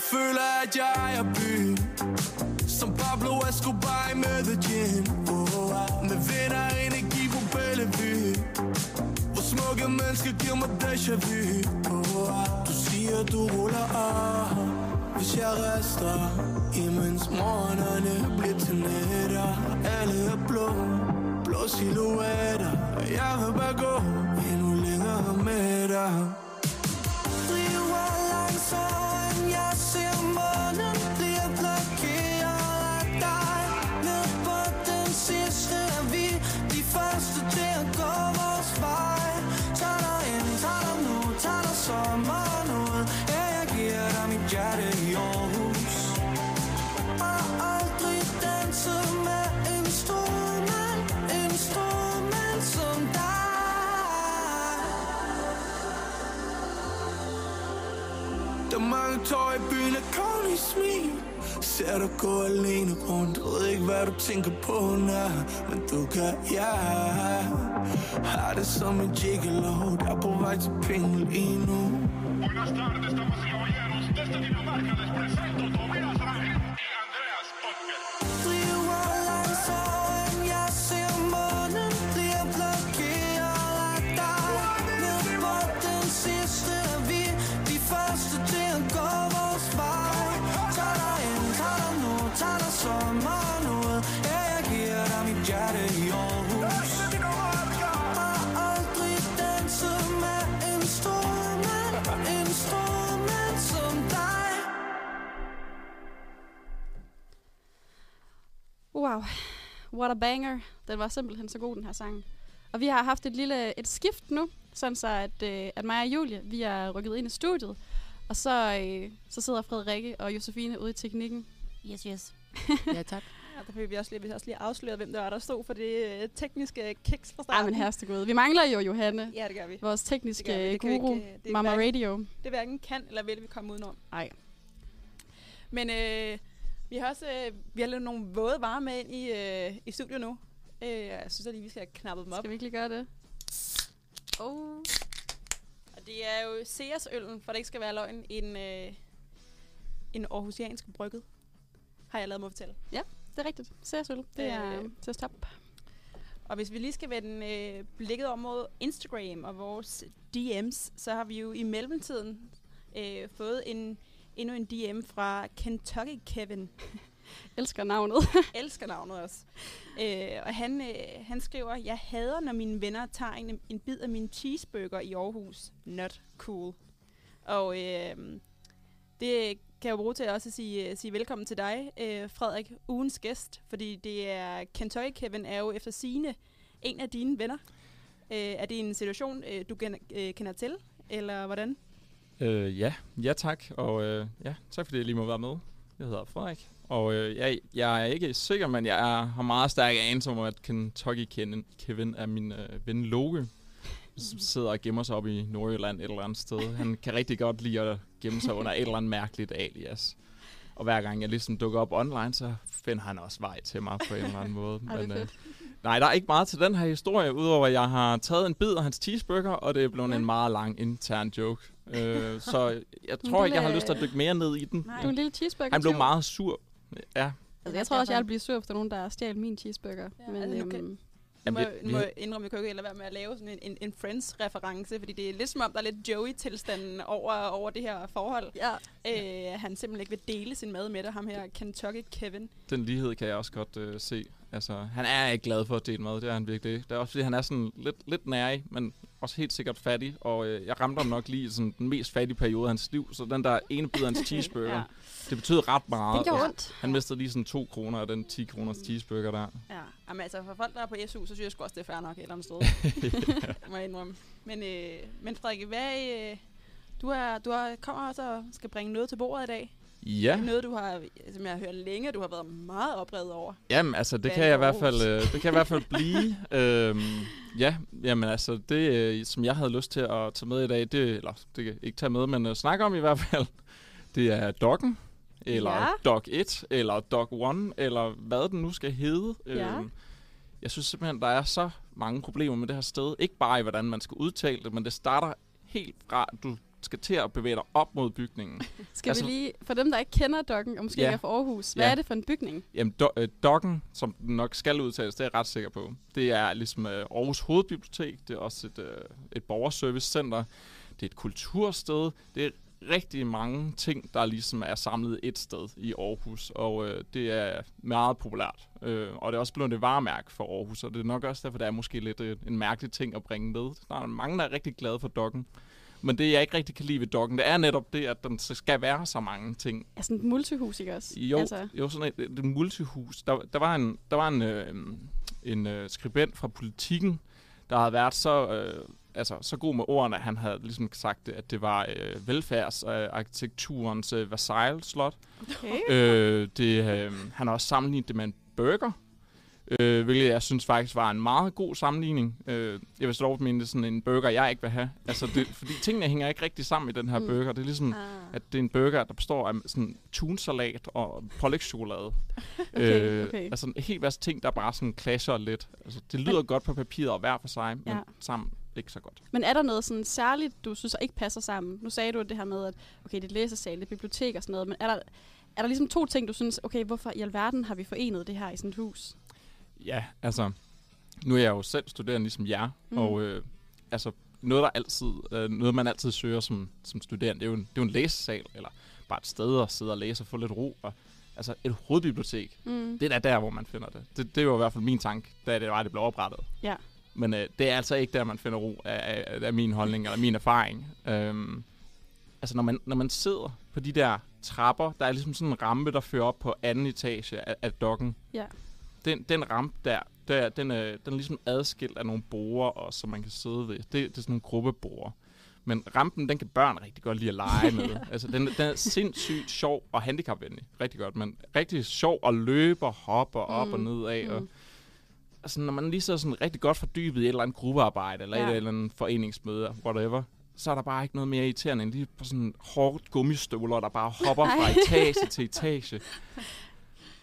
jeg føler, at jeg ejer byen Som Pablo Escobar i Medellin oh, oh. Med venner og energi på Bellevue Hvor smukke mennesker giver mig déjà vu oh, oh. Du siger, du ruller af Hvis jeg rester Imens morgenerne bliver til nætter Alle er blå Blå silhuetter jeg vil bare gå Ser dig gå alene rundt? Ved ikke hvad du tænker på når Men du kan, ja. Har det som en gigolo. Der er på vej til penge lige nu. Buenas tardes, damas y caballeros. Desde Dinamarca les presento Tobias a banger. Den var simpelthen så god, den her sang. Og vi har haft et lille et skift nu, sådan så at, øh, at mig og Julie, vi er rykket ind i studiet. Og så, øh, så sidder Frederikke og Josefine ude i teknikken. Yes, yes. [laughs] Ja, tak. Ja, der fik vi også lige, vi også lige afsløret, hvem der var, der stod for det øh, tekniske kiks fra Ej, starten. men herrestegud. Vi mangler jo Johanne, Ja, det gør vi. vores Det vi. tekniske Det vi guru, ikke, øh, det Mama hverken- Radio. Det hverken kan eller vil vi komme udenom. Nej. Men øh, vi har også øh, vi har lidt nogle våde varer med ind i, øh, i studiet nu. Øh, jeg synes at lige, vi skal have knappet dem op. Skal vi ikke lige gøre det? Oh. Og det er jo Sears-øllen, for det ikke skal være løgn, en, øh, en aarhusiansk brygget. Har jeg lavet mig fortælle. Det er rigtigt. Seriøst, det er Øh, til stop. Og hvis vi lige skal vende øh, blikket om mod Instagram og vores DM's, så har vi jo i mellemtiden øh, fået en, endnu en DM fra Kentucky Kevin. [laughs] Elsker navnet. [laughs] Elsker navnet også. Øh, og han, øh, han skriver, jeg hader, når mine venner tager en, en bid af min cheeseburger i Aarhus. Not cool. Og øh, det kan jeg bruge til også at sige, sige velkommen til dig, øh, Frederik, ugens gæst. Fordi det er Kentucky Kevin er jo efter sine en af dine venner. Øh, er det en situation, øh, du gen- øh, kender til, eller hvordan? Øh, ja, ja tak, og øh, ja, tak fordi jeg lige må være med. Jeg hedder Frederik, og øh, jeg, jeg er ikke sikker, men jeg er, har meget stærk anelse om, at Kentucky Kevin, Kevin er min øh, ven Loke, som sidder og gemmer sig op i Nordjylland et eller andet sted. Han kan rigtig godt lide at gemme sig under et eller andet mærkeligt alias. Og hver gang jeg ligesom dukker op online, så finder han også vej til mig på en eller anden måde. [laughs] Er øh, nej, der er ikke meget til den her historie, udover at jeg har taget en bid af hans cheeseburger, og det er blevet Ja. en meget lang intern joke. Øh, så jeg tror ikke, jeg har lyst til at dykke mere ned i den. Nej. Du er en lille cheeseburger. Han blev meget sur. Ja, Altså, jeg tror også, jeg vil blive sur efter nogen, der stjal min cheeseburger. Ja, men, altså, øhm, Nu må, nu må jeg indrømme, jeg kan ikke lade være med at lave sådan en, en, en Friends-reference, fordi det er lidt som om, der er lidt Joey-tilstanden over, over det her forhold. ja. Øh, han simpelthen ikke vil dele sin mad med dig, ham her Kentucky Kevin. den lighed kan jeg også godt øh, se. Altså, han er ikke glad for at dele mad, det er han virkelig ikke. Det er også fordi, han er sådan lidt, lidt nærig, men også helt sikkert fattig. Og øh, jeg ramte ham nok lige i sådan den mest fattige periode af hans liv. Så den der ene bid af hans [laughs] cheeseburger, ja. det betød ret meget. Det gjorde ondt. Han mistede lige sådan to kroner af den 10 kroners cheeseburger der. Ja, Jamen, altså for folk, der er på SU, så synes jeg sgu også, det er fair nok et eller andet sted. [laughs] må jeg indrømme. Men, øh, men Frederik, hvad, øh, du, er, du er, kommer også og skal bringe noget til bordet i dag. Ja, Det er noget, du har, som jeg har hørt længe, du har været meget oprevet over. jamen altså, det kan jeg i hvert fald, øh, det kan jeg i hvert fald [laughs] blive. øhm, ja, jamen altså, det øh, som jeg havde lyst til at tage med i dag, det, eller det kan ikke tage med, men uh, snakke om i hvert fald, [laughs] det er Doggen, eller ja. Dog 1, eller Dog 1, eller hvad den nu skal hedde. Ja. Øhm, jeg synes simpelthen, der er så mange problemer med det her sted. Ikke bare i, hvordan man skal udtale det, men det starter helt fra, du skal til at bevæge dig op mod bygningen. [laughs] Skal Altså- vi lige, for dem, der ikke kender Dokken, og måske Ja. er fra Aarhus, hvad Ja. er det for en bygning? Jamen, do, øh, Dokken, som den nok skal udtales, det er jeg ret sikker på. Det er ligesom øh, Aarhus Hovedbibliotek. Det er også et, øh, et borgerservicecenter. Det er et kultursted. Det er rigtig mange ting, der ligesom er samlet et sted i Aarhus. Og øh, det er meget populært. Øh, og det er også blevet et varemærke for Aarhus. Og det er nok også derfor, det er måske lidt øh, en mærkelig ting at bringe med. Der er mange, der er rigtig glade for Dokken. Men det, jeg ikke rigtig kan lide ved Dokken, det er netop det, at den skal være så mange ting Ja, sådan et multihus, ikke også? jo, Altså, jo sådan et, et, multihus. Der, der var en, der var en, øh, en øh, skribent fra politikken, der havde været så, øh, altså, så god med ordene, at han havde ligesom sagt, at det var øh, velfærdsarkitekturens øh, Versailles-slot. okay. Øh, det, øh, han har også sammenlignet det med en burger, øh, hvilket jeg synes faktisk var en meget god sammenligning. Øh, jeg vil dog mene, det er sådan en burger, jeg ikke vil have. Altså, det, fordi tingene hænger ikke rigtig sammen i den her Mm. burger. Det er ligesom, Ah. at det er en burger, der består af sådan tunsalat og pålægtschokolade. [laughs] Okay, okay. Altså en hel masse ting, der bare sådan clasher lidt. Altså, det lyder godt på papiret og hver for sig, men Ja. sammen ikke så godt. Men er der noget sådan særligt, du synes ikke passer sammen? Nu sagde du det her med, at okay, det er læsesal, det er bibliotek og sådan noget, men er der, er der ligesom to ting, du synes, okay, hvorfor i alverden har vi forenet det her i sådan et hus? Ja, altså, nu er jeg jo selv studerende ligesom jer, Mm. og øh, altså, noget, der altid, øh, noget man altid søger som, som studerende, det er, jo en, det er jo en læsesal, eller bare et sted at sidde og læse og få lidt ro. Og, altså, et hovedbibliotek, Mm. det er da der, hvor man finder det. Det, det var i hvert fald min tanke, da det var, det blev oprettet. Ja. Men øh, det er altså ikke der, man finder ro af, af, af min holdning eller min erfaring. Øhm, altså, når man, når man sidder på de der trapper, der er ligesom sådan en rampe, der fører op på anden etage af, af dokken. Ja. Den, den rampe der, der den, er, den er ligesom adskilt af nogle borer, og, som man kan sidde ved. Det, det er sådan nogle gruppeborer. Men rampen, den kan børn rigtig godt lide at lege med. [laughs] altså, den, den er sindssygt sjov og handicapvenlig. Rigtig godt, men rigtig sjov at løbe og hoppe op Mm, og ned af. mm. Og, altså, når man lige så sådan rigtig godt fordybet i et eller andet gruppearbejde, eller Ja. et eller andet foreningsmøde, whatever, så er der bare ikke noget mere irriterende end lige på sådan hårdt gummistøvler, der bare hopper fra etage til etage. [laughs]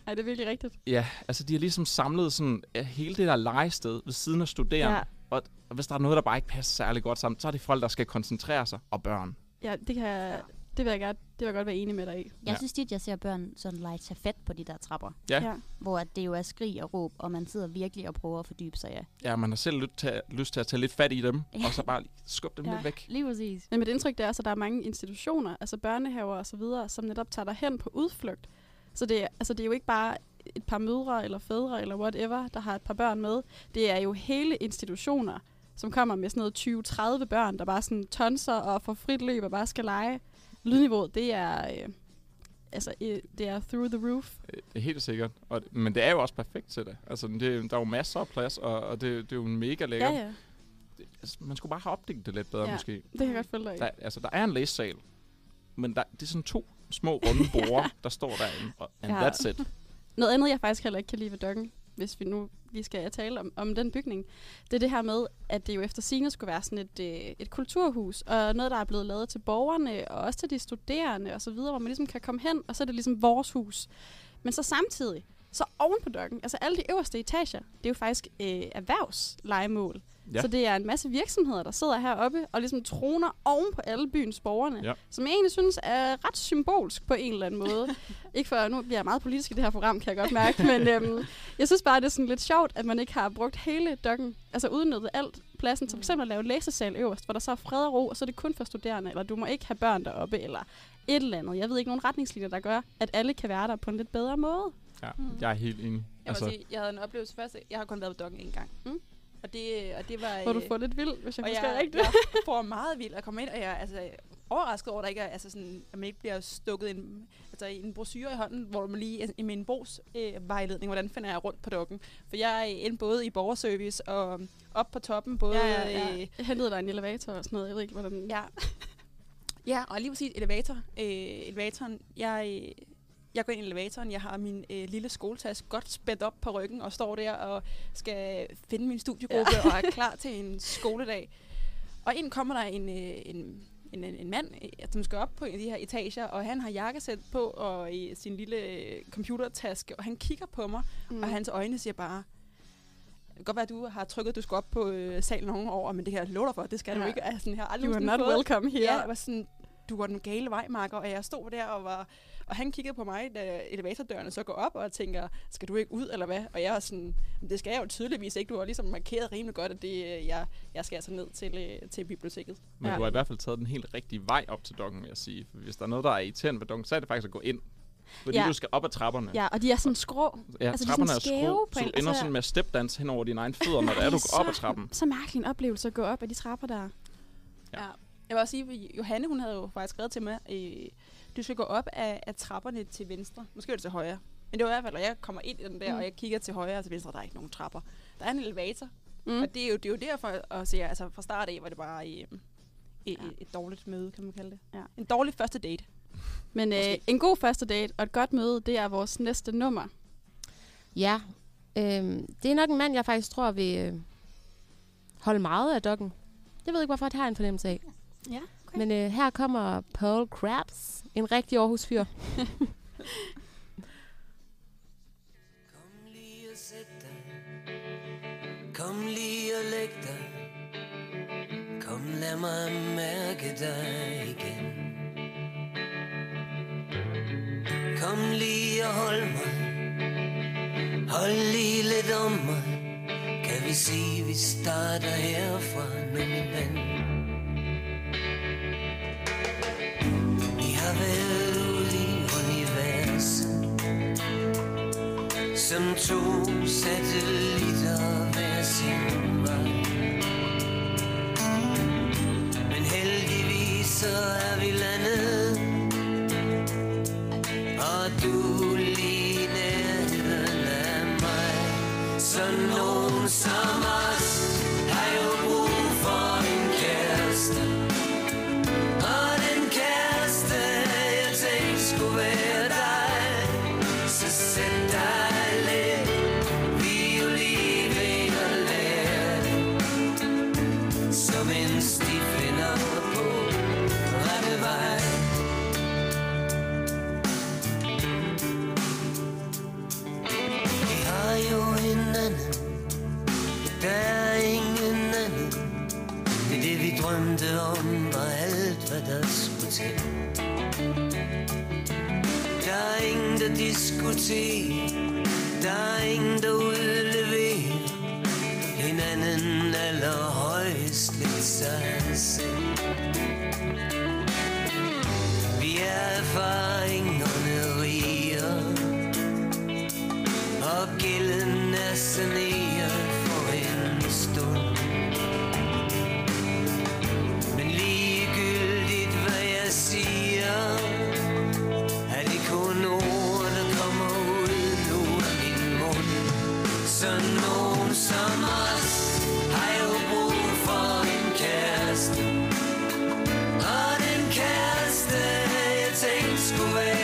Nej, det er virkelig rigtigt. Ja, altså de har ligesom samlet sådan hele det der legested ved siden af studerende. Ja. Og, og hvis der er noget, der bare ikke passer særlig godt sammen, så er det folk, der skal koncentrere sig, og børn. Ja, det kan jeg, det vil jeg godt, det vil jeg godt være enig med dig i. Jeg Ja. synes tit, jeg ser børn sådan lege stafet på de der trapper. Ja. ja. Hvor at det jo er skrig og råb, og man sidder virkelig og prøver at fordybe sig. Ja. Ja, man har selv lyst til, lyst til at tage lidt fat i dem, Ja. og så bare skubbe dem Ja. lidt væk. Lige præcis. Men mit indtryk det er, at der er mange institutioner, altså børnehaver og så videre, som netop tager dig hen på udflugt. Så det, er- altså, det er jo ikke bare et par mødre eller fædre eller whatever, der har et par børn med. Det er jo hele institutioner, som kommer med sådan noget 20-30 børn, der bare sådan tonser og får frit løb og bare skal lege. Lydniveauet, det er, øh, altså, øh, det er through the roof. Øh, Det er helt sikkert. Og, men det er jo også perfekt til det. Altså, det, der er jo masser af plads, og, og det, det er jo en mega lækker. Ja, ja. Altså, man skulle bare have opdelt det lidt bedre, Ja. måske. Det kan jeg godt følge dig. Der, altså, der er en læsesal, men der, det er sådan to små runde [laughs] borde, der står derinde, and Ja. that's it. Noget andet, jeg faktisk heller ikke kan lide ved Dokken, hvis vi nu lige skal tale om, om den bygning, det er det her med, at det jo efter sine skulle være sådan et, øh, et kulturhus, og noget, der er blevet lavet til borgerne, og også til de studerende og så videre, hvor man ligesom kan komme hen, og så er det ligesom vores hus. Men så samtidig, så oven på Dokken, altså alle de øverste etager, det er jo faktisk øh, erhvervslegemål. Ja. Så det er en masse virksomheder, der sidder heroppe og ligesom troner oven på alle byens borgerne. Ja. Som jeg egentlig synes er ret symbolsk på en eller anden måde. [laughs] ikke for, nu bliver jeg meget politisk i det her program, kan jeg godt mærke, men [laughs] øhm, jeg synes bare, det er sådan lidt sjovt, at man ikke har brugt hele dokken, altså udnyttet alt pladsen, som for eksempel at lave læsesal øverst, hvor der så er fred og ro, og så er det kun for studerende, eller du må ikke have børn deroppe, eller et eller andet. Jeg ved ikke nogen retningslinjer, der gør, at alle kan være der på en lidt bedre måde. Ja, jeg er helt enig. Jeg, altså. sige, jeg havde en oplevelse først. Jeg har kun været på dokken en gang. Mm. Og, det, og det var... Hvor du øh, får lidt vild, hvis jeg forstår jeg, rigtigt. jeg [laughs] får meget vildt at komme ind, og jeg er altså, overrasket over, at, der ikke er, altså sådan, at man ikke bliver stukket en, altså, i en brochure i hånden, hvor man lige i min brugs øh, vejledning, hvordan finder jeg rundt på dokken. For jeg er inde både i borgerservice og op på toppen, både... Ja, ja, ja. Øh, Jeg hentede dig en elevator og sådan noget. Jeg ved ikke, hvordan... Ja. ja, og lige præcis elevator. Øh, elevatoren, jeg, øh, jeg går ind i elevatoren, jeg har min øh, lille skoletaske godt spændt op på ryggen, og står der og skal finde min studiegruppe, ja. og er klar til en skoledag. Og ind kommer der en, øh, en, en, en, en mand, øh, som skal op på en af de her etager, og han har jakkesæt på og i sin lille øh, computertaske, og han kigger på mig, mm. og hans øjne siger bare, kan godt være, at du har trykket, at du skal op på øh, salen nogle år, men det kan jeg for, det skal ja. du ikke. Altså, jeg har aldrig You are not fået- welcome here. Ja, jeg var sådan, du går den gale vej, Marker, og jeg stod der og var... Og han kiggede på mig, da elevatordørene så går op, og tænker, skal du ikke ud, eller hvad? Og jeg var sådan, "Men det skal jeg jo tydeligvis ikke. Du har ligesom markeret rimelig godt, at det, jeg, jeg skal altså ned til, øh, til biblioteket. Men Ja. du har i hvert fald taget den helt rigtige vej op til dokken, vil jeg sige. For hvis der er noget, der er irriterende ved dokken, så er det faktisk at gå ind. Fordi Ja. du skal op ad trapperne. Ja, og de er sådan skrå. Ja, Altså, de er trapperne sådan er skæve skrå, på så du ender altså- sådan med at stepdance hen over dine egne fødder, når det er, du går op ad trappen. Så mærkelig en oplevelse at gå op ad de trapper der. Ja. Ja. Jeg vil også sige, at Johanne, hun havde jo faktisk skrevet til mig, øh, du skal gå op af, af trapperne til venstre. Måske er det til højre. Men det var i hvert fald, når jeg kommer ind i den der, Mm. og jeg kigger til højre og til venstre, der er ikke nogen trapper. Der er en elevator, Mm. og det er, jo, det er jo derfor at se, altså fra start af var det bare øh, et, Ja. et, dårligt møde, kan man kalde det. Ja. En dårlig første date. Men øh, Måske. en god første date og et godt møde, det er vores næste nummer. Ja, øhm, det er nok en mand, jeg faktisk tror vil øh, holde meget af dokken. Jeg ved ikke, hvorfor det har en fornemmelse af. Ja, okay. Men øh, her kommer Paul Krabs, en rigtig Aarhus-fyr. [laughs] Kom lige og sæt dig. Kom lige og læg dig. Kom lad mig mærke dig igen. Kom lige og hold mig. Hold lige lidt om mig. Kan vi sige, vi starter herfra nu, min ven? Som to satellitter hver sin vej. Men heldigvis så er vi landet, diskuterer Der away.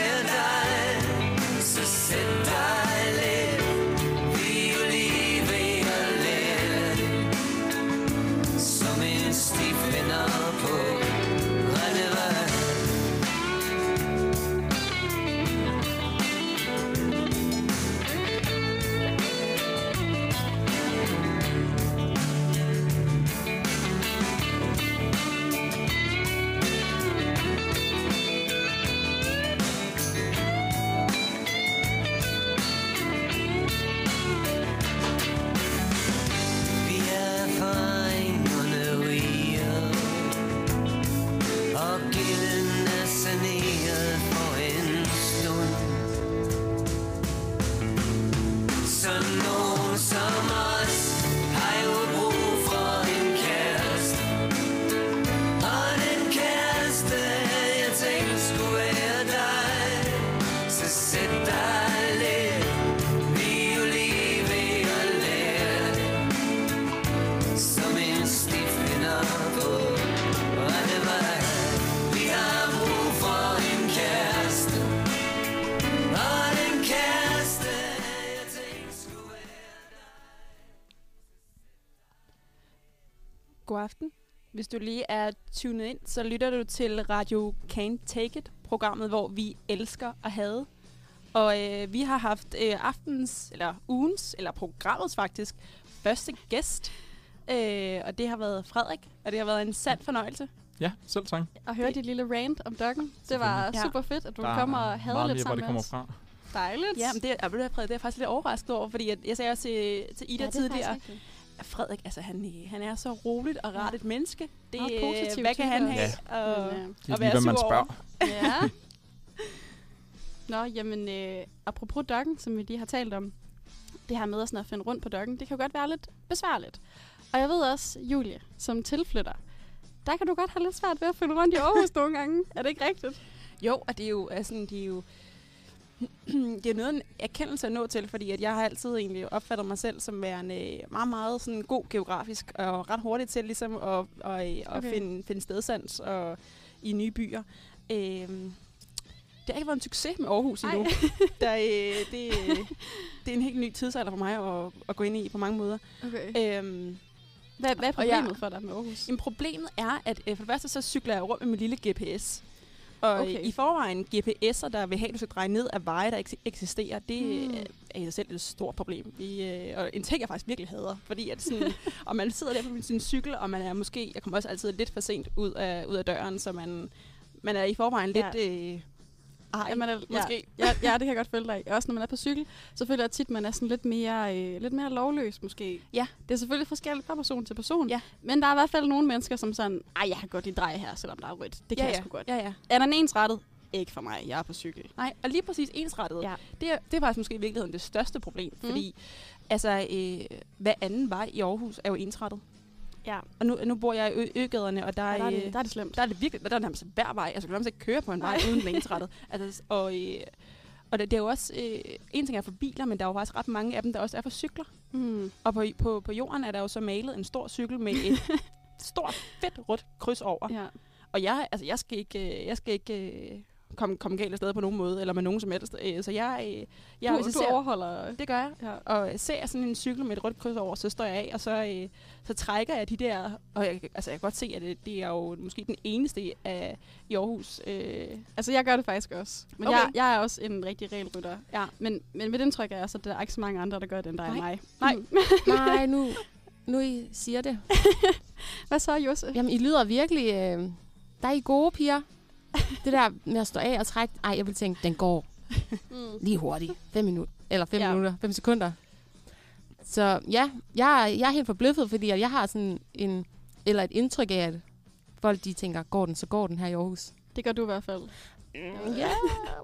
Du lige er tunet ind, så lytter du til Radio Can't Take It, programmet, hvor vi elsker at have. Og øh, vi har haft øh, aftens, eller ugens, eller programmets faktisk, første gæst. Øh, og det har været Frederik, og det har været en sand fornøjelse Ja, selv tak. At høre dit lille rant om doggen. Det var Ja. super fedt, at du Der er og havde lidt sammen det med kommer os. fra. Dejligt. Ja, men det, er, du hvad, Frederik, det er jeg faktisk lidt overrasket over, fordi at jeg sagde også til, til Ida Ja, det er tidligere, Frederik, altså han, han er så roligt og rart et menneske. Det, Meget øh, positiv hvad kan han have også. og, Men, øh, Det er lige, hvad man spørger. Ja. [laughs] Nå, jamen, øh, apropos doggen, som vi lige har talt om, det her med at, sådan at finde rundt på doggen, det kan jo godt være lidt besværligt. Og jeg ved også, Julie, som tilflytter, der kan du godt have lidt svært ved at finde rundt i Aarhus nogle gange. Er det ikke rigtigt? Jo, og det er jo, altså, det er jo [clears throat] det er noget en erkendelse at nå til, fordi at jeg har altid egentlig opfattet mig selv som værende meget, meget sådan god geografisk, og ret hurtigt til ligesom at, at, at Okay. finde, finde stedsans og, i nye byer. Øhm, det har ikke været en succes med Aarhus endnu. [laughs] Der, øh, det, øh, det er en helt ny tidsalder for mig at, at gå ind i på mange måder. Okay. Øhm, Hvad, hvad er og jeg- problemet for dig med Aarhus? Jamen, problemet er, at øh, for det første så cykler jeg rundt med min lille GPS. Og Okay. i forvejen, GPS'er, der vil have, at du skal dreje ned af veje, der ikke eksisterer, det hmm. er i sig selv et stort problem. Vi, øh, og en ting, jeg faktisk virkelig hader. Fordi at sådan, [laughs] og man sidder der på sin cykel, og man er måske, jeg kommer også altid lidt for sent ud af, ud af døren, så man, man er i forvejen lidt... Øh, ej, Ja, man er, måske. Ja, ja, ja, det kan jeg godt følge dig i. Også når man er på cykel, så føler jeg tit, man er sådan lidt mere, øh, lidt mere lovløs måske. Ja. Det er selvfølgelig forskelligt fra person til person. Ja. Men der er i hvert fald nogle mennesker, som sådan, ej, jeg kan godt lide drej her, selvom der er rødt. Det kan ja, jeg ja. sgu godt. Ja, ja. Er den ensrettet? Ikke for mig. Jeg er på cykel. Nej, og lige præcis ensrettet. Ja. Det, er, det er faktisk måske i virkeligheden det største problem, Mm. fordi altså, øh, hver anden vej i Aarhus er jo ensrettet. Ja. Og nu, nu bor jeg i ø- øgaderne, og der, Og der, er øh, det, der er det slemt. der er det virkelig, der er nærmest hver vej. Altså, du kan nærmest ikke køre på en vej, uden den [laughs] ensrettet. Altså, og, øh, og det, det er jo også, øh, en ting er for biler, men der er jo faktisk ret mange af dem, der også er for cykler. Mm. Og på, på, på jorden er der jo så malet en stor cykel med et [laughs] stort, fedt rødt kryds over. Ja. Og jeg, altså, jeg skal ikke, øh, jeg skal ikke øh, komme, komme galt afsted på nogen måde, eller med nogen som helst. Øh, så jeg, øh, jeg Du, hvis jeg du ser, overholder... det gør jeg. Ja. Og ser jeg sådan en cykel med et rødt kryds over, så står jeg af, og så, øh, så trækker jeg de der... Og jeg, altså, jeg kan godt se, at det, det er jo måske den eneste af, i Aarhus. Øh, Altså, jeg gør det faktisk også. Men Okay. jeg, jeg er også en rigtig regelrytter. ja. Men, men mit indtryk er også, at der er ikke så mange andre, der gør det, end der er Nej. mig. Nej. Mm. [laughs] Nej, nu, nu I siger det. [laughs] Hvad så, Josse? Jamen, I lyder virkelig... Øh, der er I gode piger. Det der med at stå af og trække... Ej, jeg vil tænke, den går Mm. lige hurtigt. Fem minutter. Eller fem Ja. ja. minutter. Fem sekunder. Så ja, jeg, er- jeg er helt forbløffet, fordi jeg har sådan en... Eller et indtryk af, at folk de tænker, går den, så går den her i Aarhus. Det gør du i hvert fald. Ja,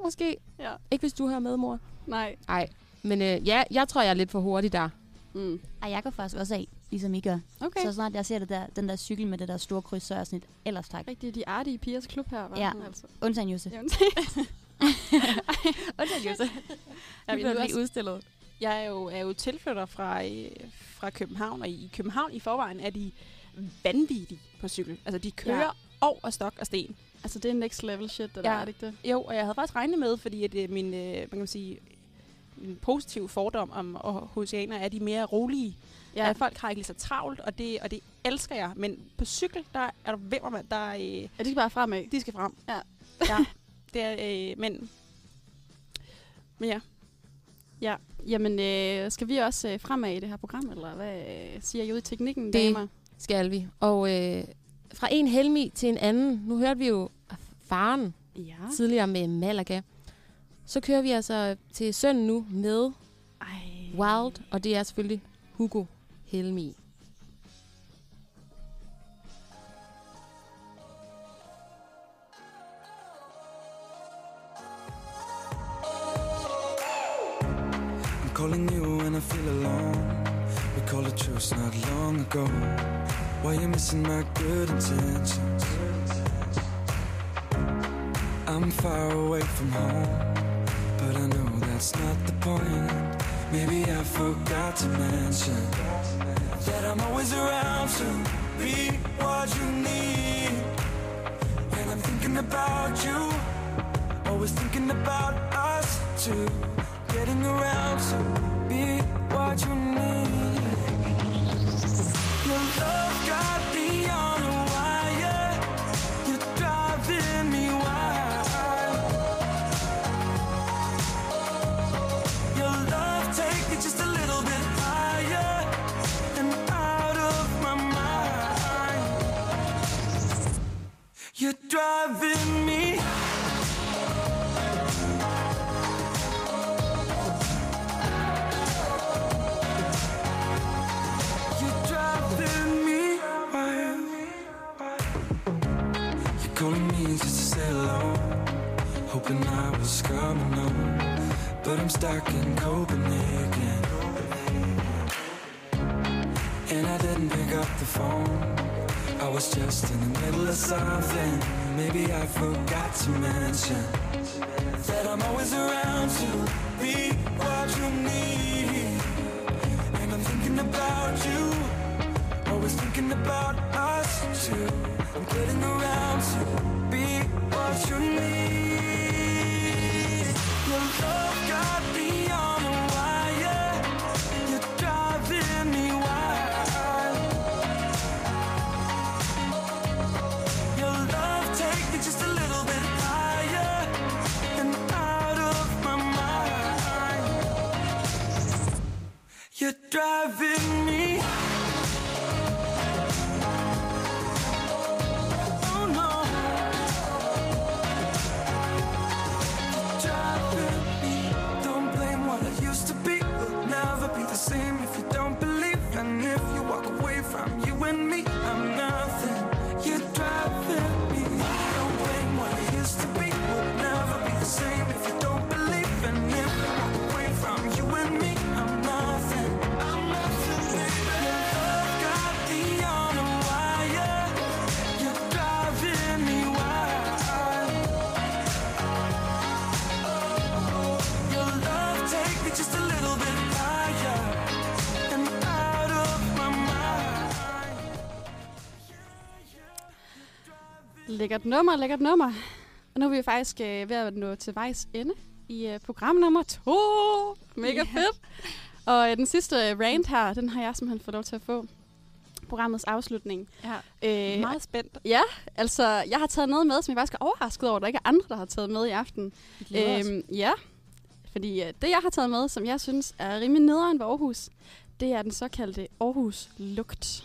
måske. Ja. Ikke hvis du hører med, mor. Nej. Nej. Men øh, ja, jeg tror, jeg er lidt for hurtig der. Mm. Ej, jeg går faktisk også af, ligesom I gør. Okay. Så snart jeg ser det der, den der cykel med det der store kryds, så er jeg sådan et, ellers tak. Rigtig de artige pigers klub her, var Ja. Altså. Undtagen Jose. Undtagen Jose. [laughs] Jeg, [laughs] bliver lige udstillet. Jeg er jo, er jo tilflytter fra, øh, fra København, og i København i forvejen er de vanvittige på cykel. Altså, de kører Ja. over stok og sten. altså, det er next level shit, det der, Ja. er det ikke det? Jo, og jeg havde faktisk regnet med, fordi at, øh, min, øh, man kan sige, min positive fordom om oceaner er, at de er mere rolige. Ja. At folk har ikke lige så travlt, og det, og det elsker jeg. Men på cykel, der er der vimmer, der øh, Ja, de skal bare fremad. de skal frem. Ja. ja. [laughs] Det er, øh, men, men ja. Ja, jamen øh, skal vi også øh, fremad i det her program, eller hvad øh, siger I ude i teknikken, Det- damer? Skal vi. Og øh, fra en helmi til en anden. Nu hørte vi jo faren Ja. tidligere med Malaga. Så kører vi altså til sønnen nu med Ej. Wild, og det er selvfølgelig Hugo Helmi. I'm calling you when I feel alone. We called a truce not long ago. Why you missing my good intentions? I'm far away from home, but I know that's not the point. Maybe I forgot to mention that I'm always around to be what you need. And I'm thinking about you, always thinking about us two. Getting around to be what you need. Your love You're driving me. You're driving me wild. You're calling me just to say hello, hoping I was coming home, but I'm stuck in Copenhagen, and I didn't pick up the phone. I was just in the middle of something. Maybe I forgot to mention that I'm always around to be what you need. And I'm thinking about you, always thinking about us too. I'm getting around to be what you need. Driving Lækkert nummer, lækkert nummer. Og nu er vi faktisk øh, ved at nå til vejs ende i øh, program nummer to. Mega Ja. fedt. Og øh, den sidste øh, rant her, den har jeg simpelthen fået lov til at få. Programmets afslutning. Ja. Øh, Meget spændt. Ja, altså jeg har taget noget med, som jeg faktisk er overrasket over, at der ikke er andre, der har taget med i aften. Øhm, ja, fordi øh, det jeg har taget med, som jeg synes er rimelig nederen ved Aarhus, det er den såkaldte Aarhus-lugt.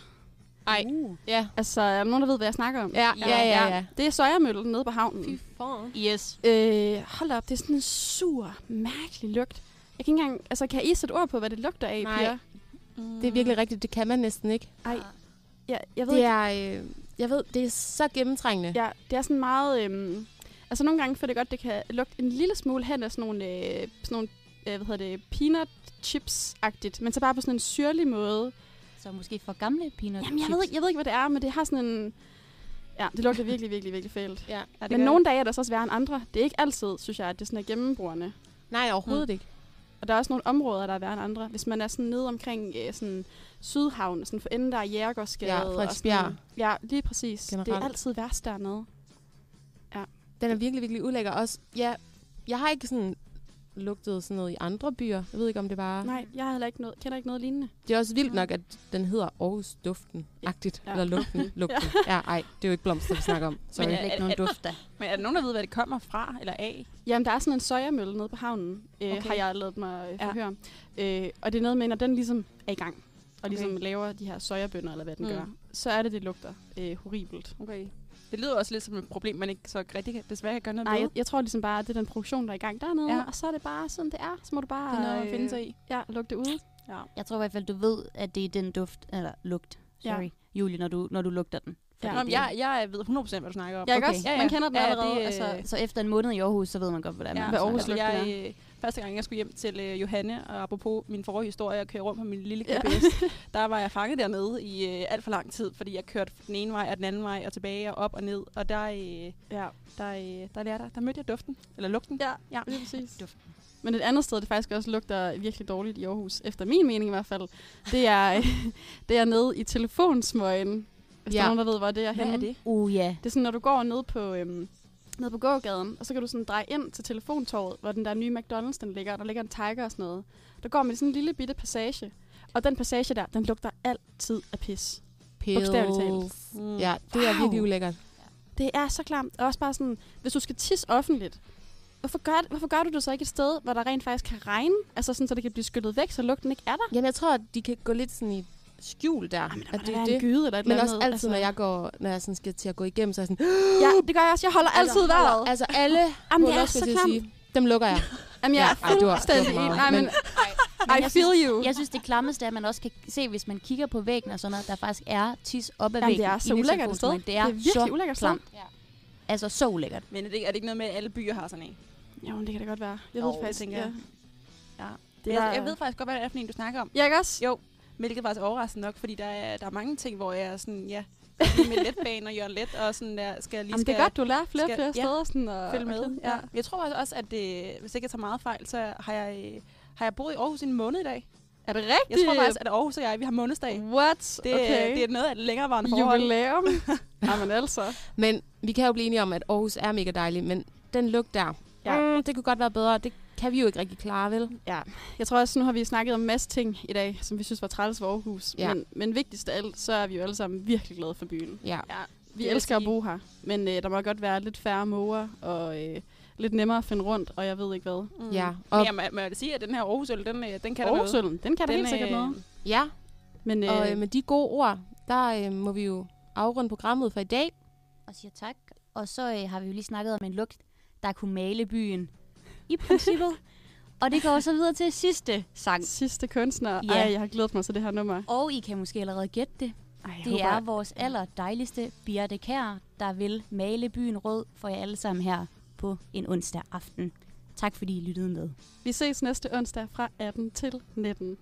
Ej, Uh. ja. Altså, er der nogen, der ved, hvad jeg snakker om? Ja, ja, ja, ja. Det er søjermøllen nede på havnen. faen. Yes. Øh, hold op, det er sådan en sur, mærkelig lugt. Jeg kan ikke engang, altså kan I sætte ord på, hvad det lugter af, Nej. Pia? Det er virkelig rigtigt. Det kan man næsten ikke. Ej, ja, jeg ved Det ikke. er, øh, jeg ved, det er så gennemtrængende. Ja, det er sådan meget... Øhm, altså nogle gange for det godt, det kan lugte en lille smule hen af sådan nogle, øh, sådan nogle øh, hvad hedder det, peanut chips-agtigt, men så bare på sådan en syrlig måde. Så måske for gamle peanut Jamen, jeg chips. ved, ikke- jeg ved ikke, hvad det er, men det har sådan en... Ja, det lugter virkelig, virkelig, virkelig fælt. Ja. Ja, det Men nogle dage er der så også værre end andre. Det er ikke altid, synes jeg, at det sådan er gennembrugende. Nej, overhovedet Mm. ikke. Og der er også nogle områder, der er værre end andre. Hvis man er sådan nede omkring øh, sådan Sydhavn, sådan for enden der er Jægergårdsgade. Ja, Frederiksbjerg. sådan- Ja, lige præcis. Det Generelt. er altid værst dernede. Den er virkelig, virkelig ulækker. Også, ja, jeg har ikke sådan lugtet sådan noget i andre byer. Jeg ved ikke, om det bare... Nej, jeg har heller ikke noget, kender ikke noget lignende. Det er også vildt nok, at den hedder Aarhus Duften-agtigt. Ja. Ja. Eller Lugten. [laughs] lugten. ja, ej, det er jo ikke blomster, vi snakker om. Sorry. Men er- er, ikke nogen er- duft der. Men er der nogen, der ved, hvad det kommer fra eller af? Jamen, der er sådan en søjermølle nede på havnen, øh, Okay. har jeg lavet mig øh, Ja. forhøre. Øh, og det er noget med, når den ligesom er i gang, og ligesom Okay. laver de her søjerbønner, eller hvad den mm. gør, så er det, det lugter øh, horribelt. Okay. Det lyder også lidt som et problem, man ikke så rigtig kan, desværre kan gøre noget Nej, ved. jeg, jeg tror ligesom bare, at det er den produktion, der er i gang dernede, Ja. ja. og så er det bare sådan, det er. Så må du bare Det er noget at finde sig i. Ja, lugte ude. Ja. Jeg tror i hvert fald, du ved, at det er den duft, eller lugt, Ja. sorry, Julie, når du, når du lugter den. Ja. Nå, jeg, jeg ved 100% hvad du snakker om. Ja, ikke Okay. også? Ja, ja. Man kender den Ja, ja, allerede. det, øh, altså, Så efter en måned i Aarhus, så ved man godt, det er. Ja, man Hvad Aarhus lugter jeg, øh, første gang, jeg skulle hjem til øh, Johanne, og apropos min forrige historie, jeg kører rundt på min lille Ja. GPS, [laughs] der var jeg fanget dernede i øh, alt for lang tid, fordi jeg kørte den ene vej og den anden vej, og tilbage og op og ned, og der, øh, ja. der, øh, der, lærte, der mødte jeg duften, eller lugten. Ja, Ja. lige præcis. [laughs] Duften. Men et andet sted, det faktisk også lugter virkelig dårligt i Aarhus, efter min mening i hvert fald, det er, [laughs] det er nede i telefonsmøgen. Hvis ja. der Ja. er nogen, der ved, hvor det er Hvad henne. er det? Uh, ja. Det er sådan, når du går ned på, øhm, ned på gågaden, og så kan du sådan dreje ind til telefontorvet, hvor den der nye McDonald's den ligger, og der ligger en tiger og sådan noget. Der går man i sådan en lille bitte passage, og den passage der, den lugter altid af pis. Bogstaveligt talt. Mm. Ja, det er Wow. virkelig ulækkert. Det er så klamt. Og også bare sådan, hvis du skal tisse offentligt, hvorfor gør, hvorfor gør du det så ikke et sted, hvor der rent faktisk kan regne? Altså sådan, så det kan blive skyllet væk, så lugten ikke er der? Jamen, jeg tror, at de kan gå lidt sådan i skjul der. Ej, men der at må det en gyde eller et Men eller også andet. altid, når jeg, går, når jeg sådan skal til at gå igennem, så er jeg sådan... [gasps] Ja, det gør jeg også. Jeg holder altid altså, vejret. Altså alle Jamen, det huller, er så jeg sige, dem lukker jeg. [laughs] Jamen, jeg Ja, er ej, det var- fuldstændig det meget, Nej, men, men- I jeg feel synes, you. Jeg synes, det klammeste er, at man også kan se, hvis man kigger på væggen og sådan noget, der faktisk er tis op ad Jamen, væggen. det er så ulækkert et sted. Det er, Det er virkelig ulækkert sted. klamt. Altså, så ulækkert. Men er det, ikke- er det ikke noget med, at alle byer har sådan en? Jo, men det kan da godt være. Jeg ved faktisk, tænker ja. jeg. Ja. Det jeg, er- jeg ved faktisk godt, hvad det er for en, du snakker om. Ja, ikke også? Jo, hvilket er overraskende nok, fordi der er, der er mange ting, hvor jeg er sådan, ja, med letbane og Jørgen Let, og sådan der, skal jeg lige Jamen, skal det er godt, du lærer flere skal- flere ja, steder. Sådan, og, følge med. og- Ja. Jeg tror også, at det, hvis ikke jeg tager meget fejl, så har jeg, øh, har jeg boet i Aarhus i en måned i dag. Er det rigtigt? Jeg tror faktisk, at Aarhus og jeg, vi har månedsdag. What? Det, okay. det er noget af et længerevarende forhold. Jubilæum. [laughs] Jamen altså. Men vi kan jo blive enige om, at Aarhus er mega dejlig, men den lugt der, Ja. ja. mm, det kunne godt være bedre. Det kan vi jo ikke rigtig klare, vel? Ja, jeg tror også, nu har vi snakket om en masse ting i dag, som vi synes var træls for Aarhus. Ja. Men, men vigtigst af alt, så er vi jo alle sammen virkelig glade for byen. Ja. Ja, Vi elsker at bo her, men øh, der må godt være lidt færre måger og øh, lidt nemmere at finde rundt, og jeg ved ikke hvad. Mm. Ja, Og Men jeg må, må jeg sige, at den her Aarhusøl, den, øh, den kan der noget. Den kan da helt sikkert øh, noget. Ja, Men øh, og øh, med de gode ord, der øh, må vi jo afrunde programmet for i dag. Og siger tak. Og så øh, har vi jo lige snakket om en lugt, der kunne male byen. I princippet. og det går også videre til sidste sang. sidste kunstner. Ja. Ej, jeg har glædet mig til det her nummer. Og I kan måske allerede gætte det. Ej, jeg Det håber, er vores aller dejligste Birte Kær, der vil male byen rød for jer alle sammen her på en onsdag aften. Tak fordi I lyttede med. Vi ses næste onsdag fra 18 til 19.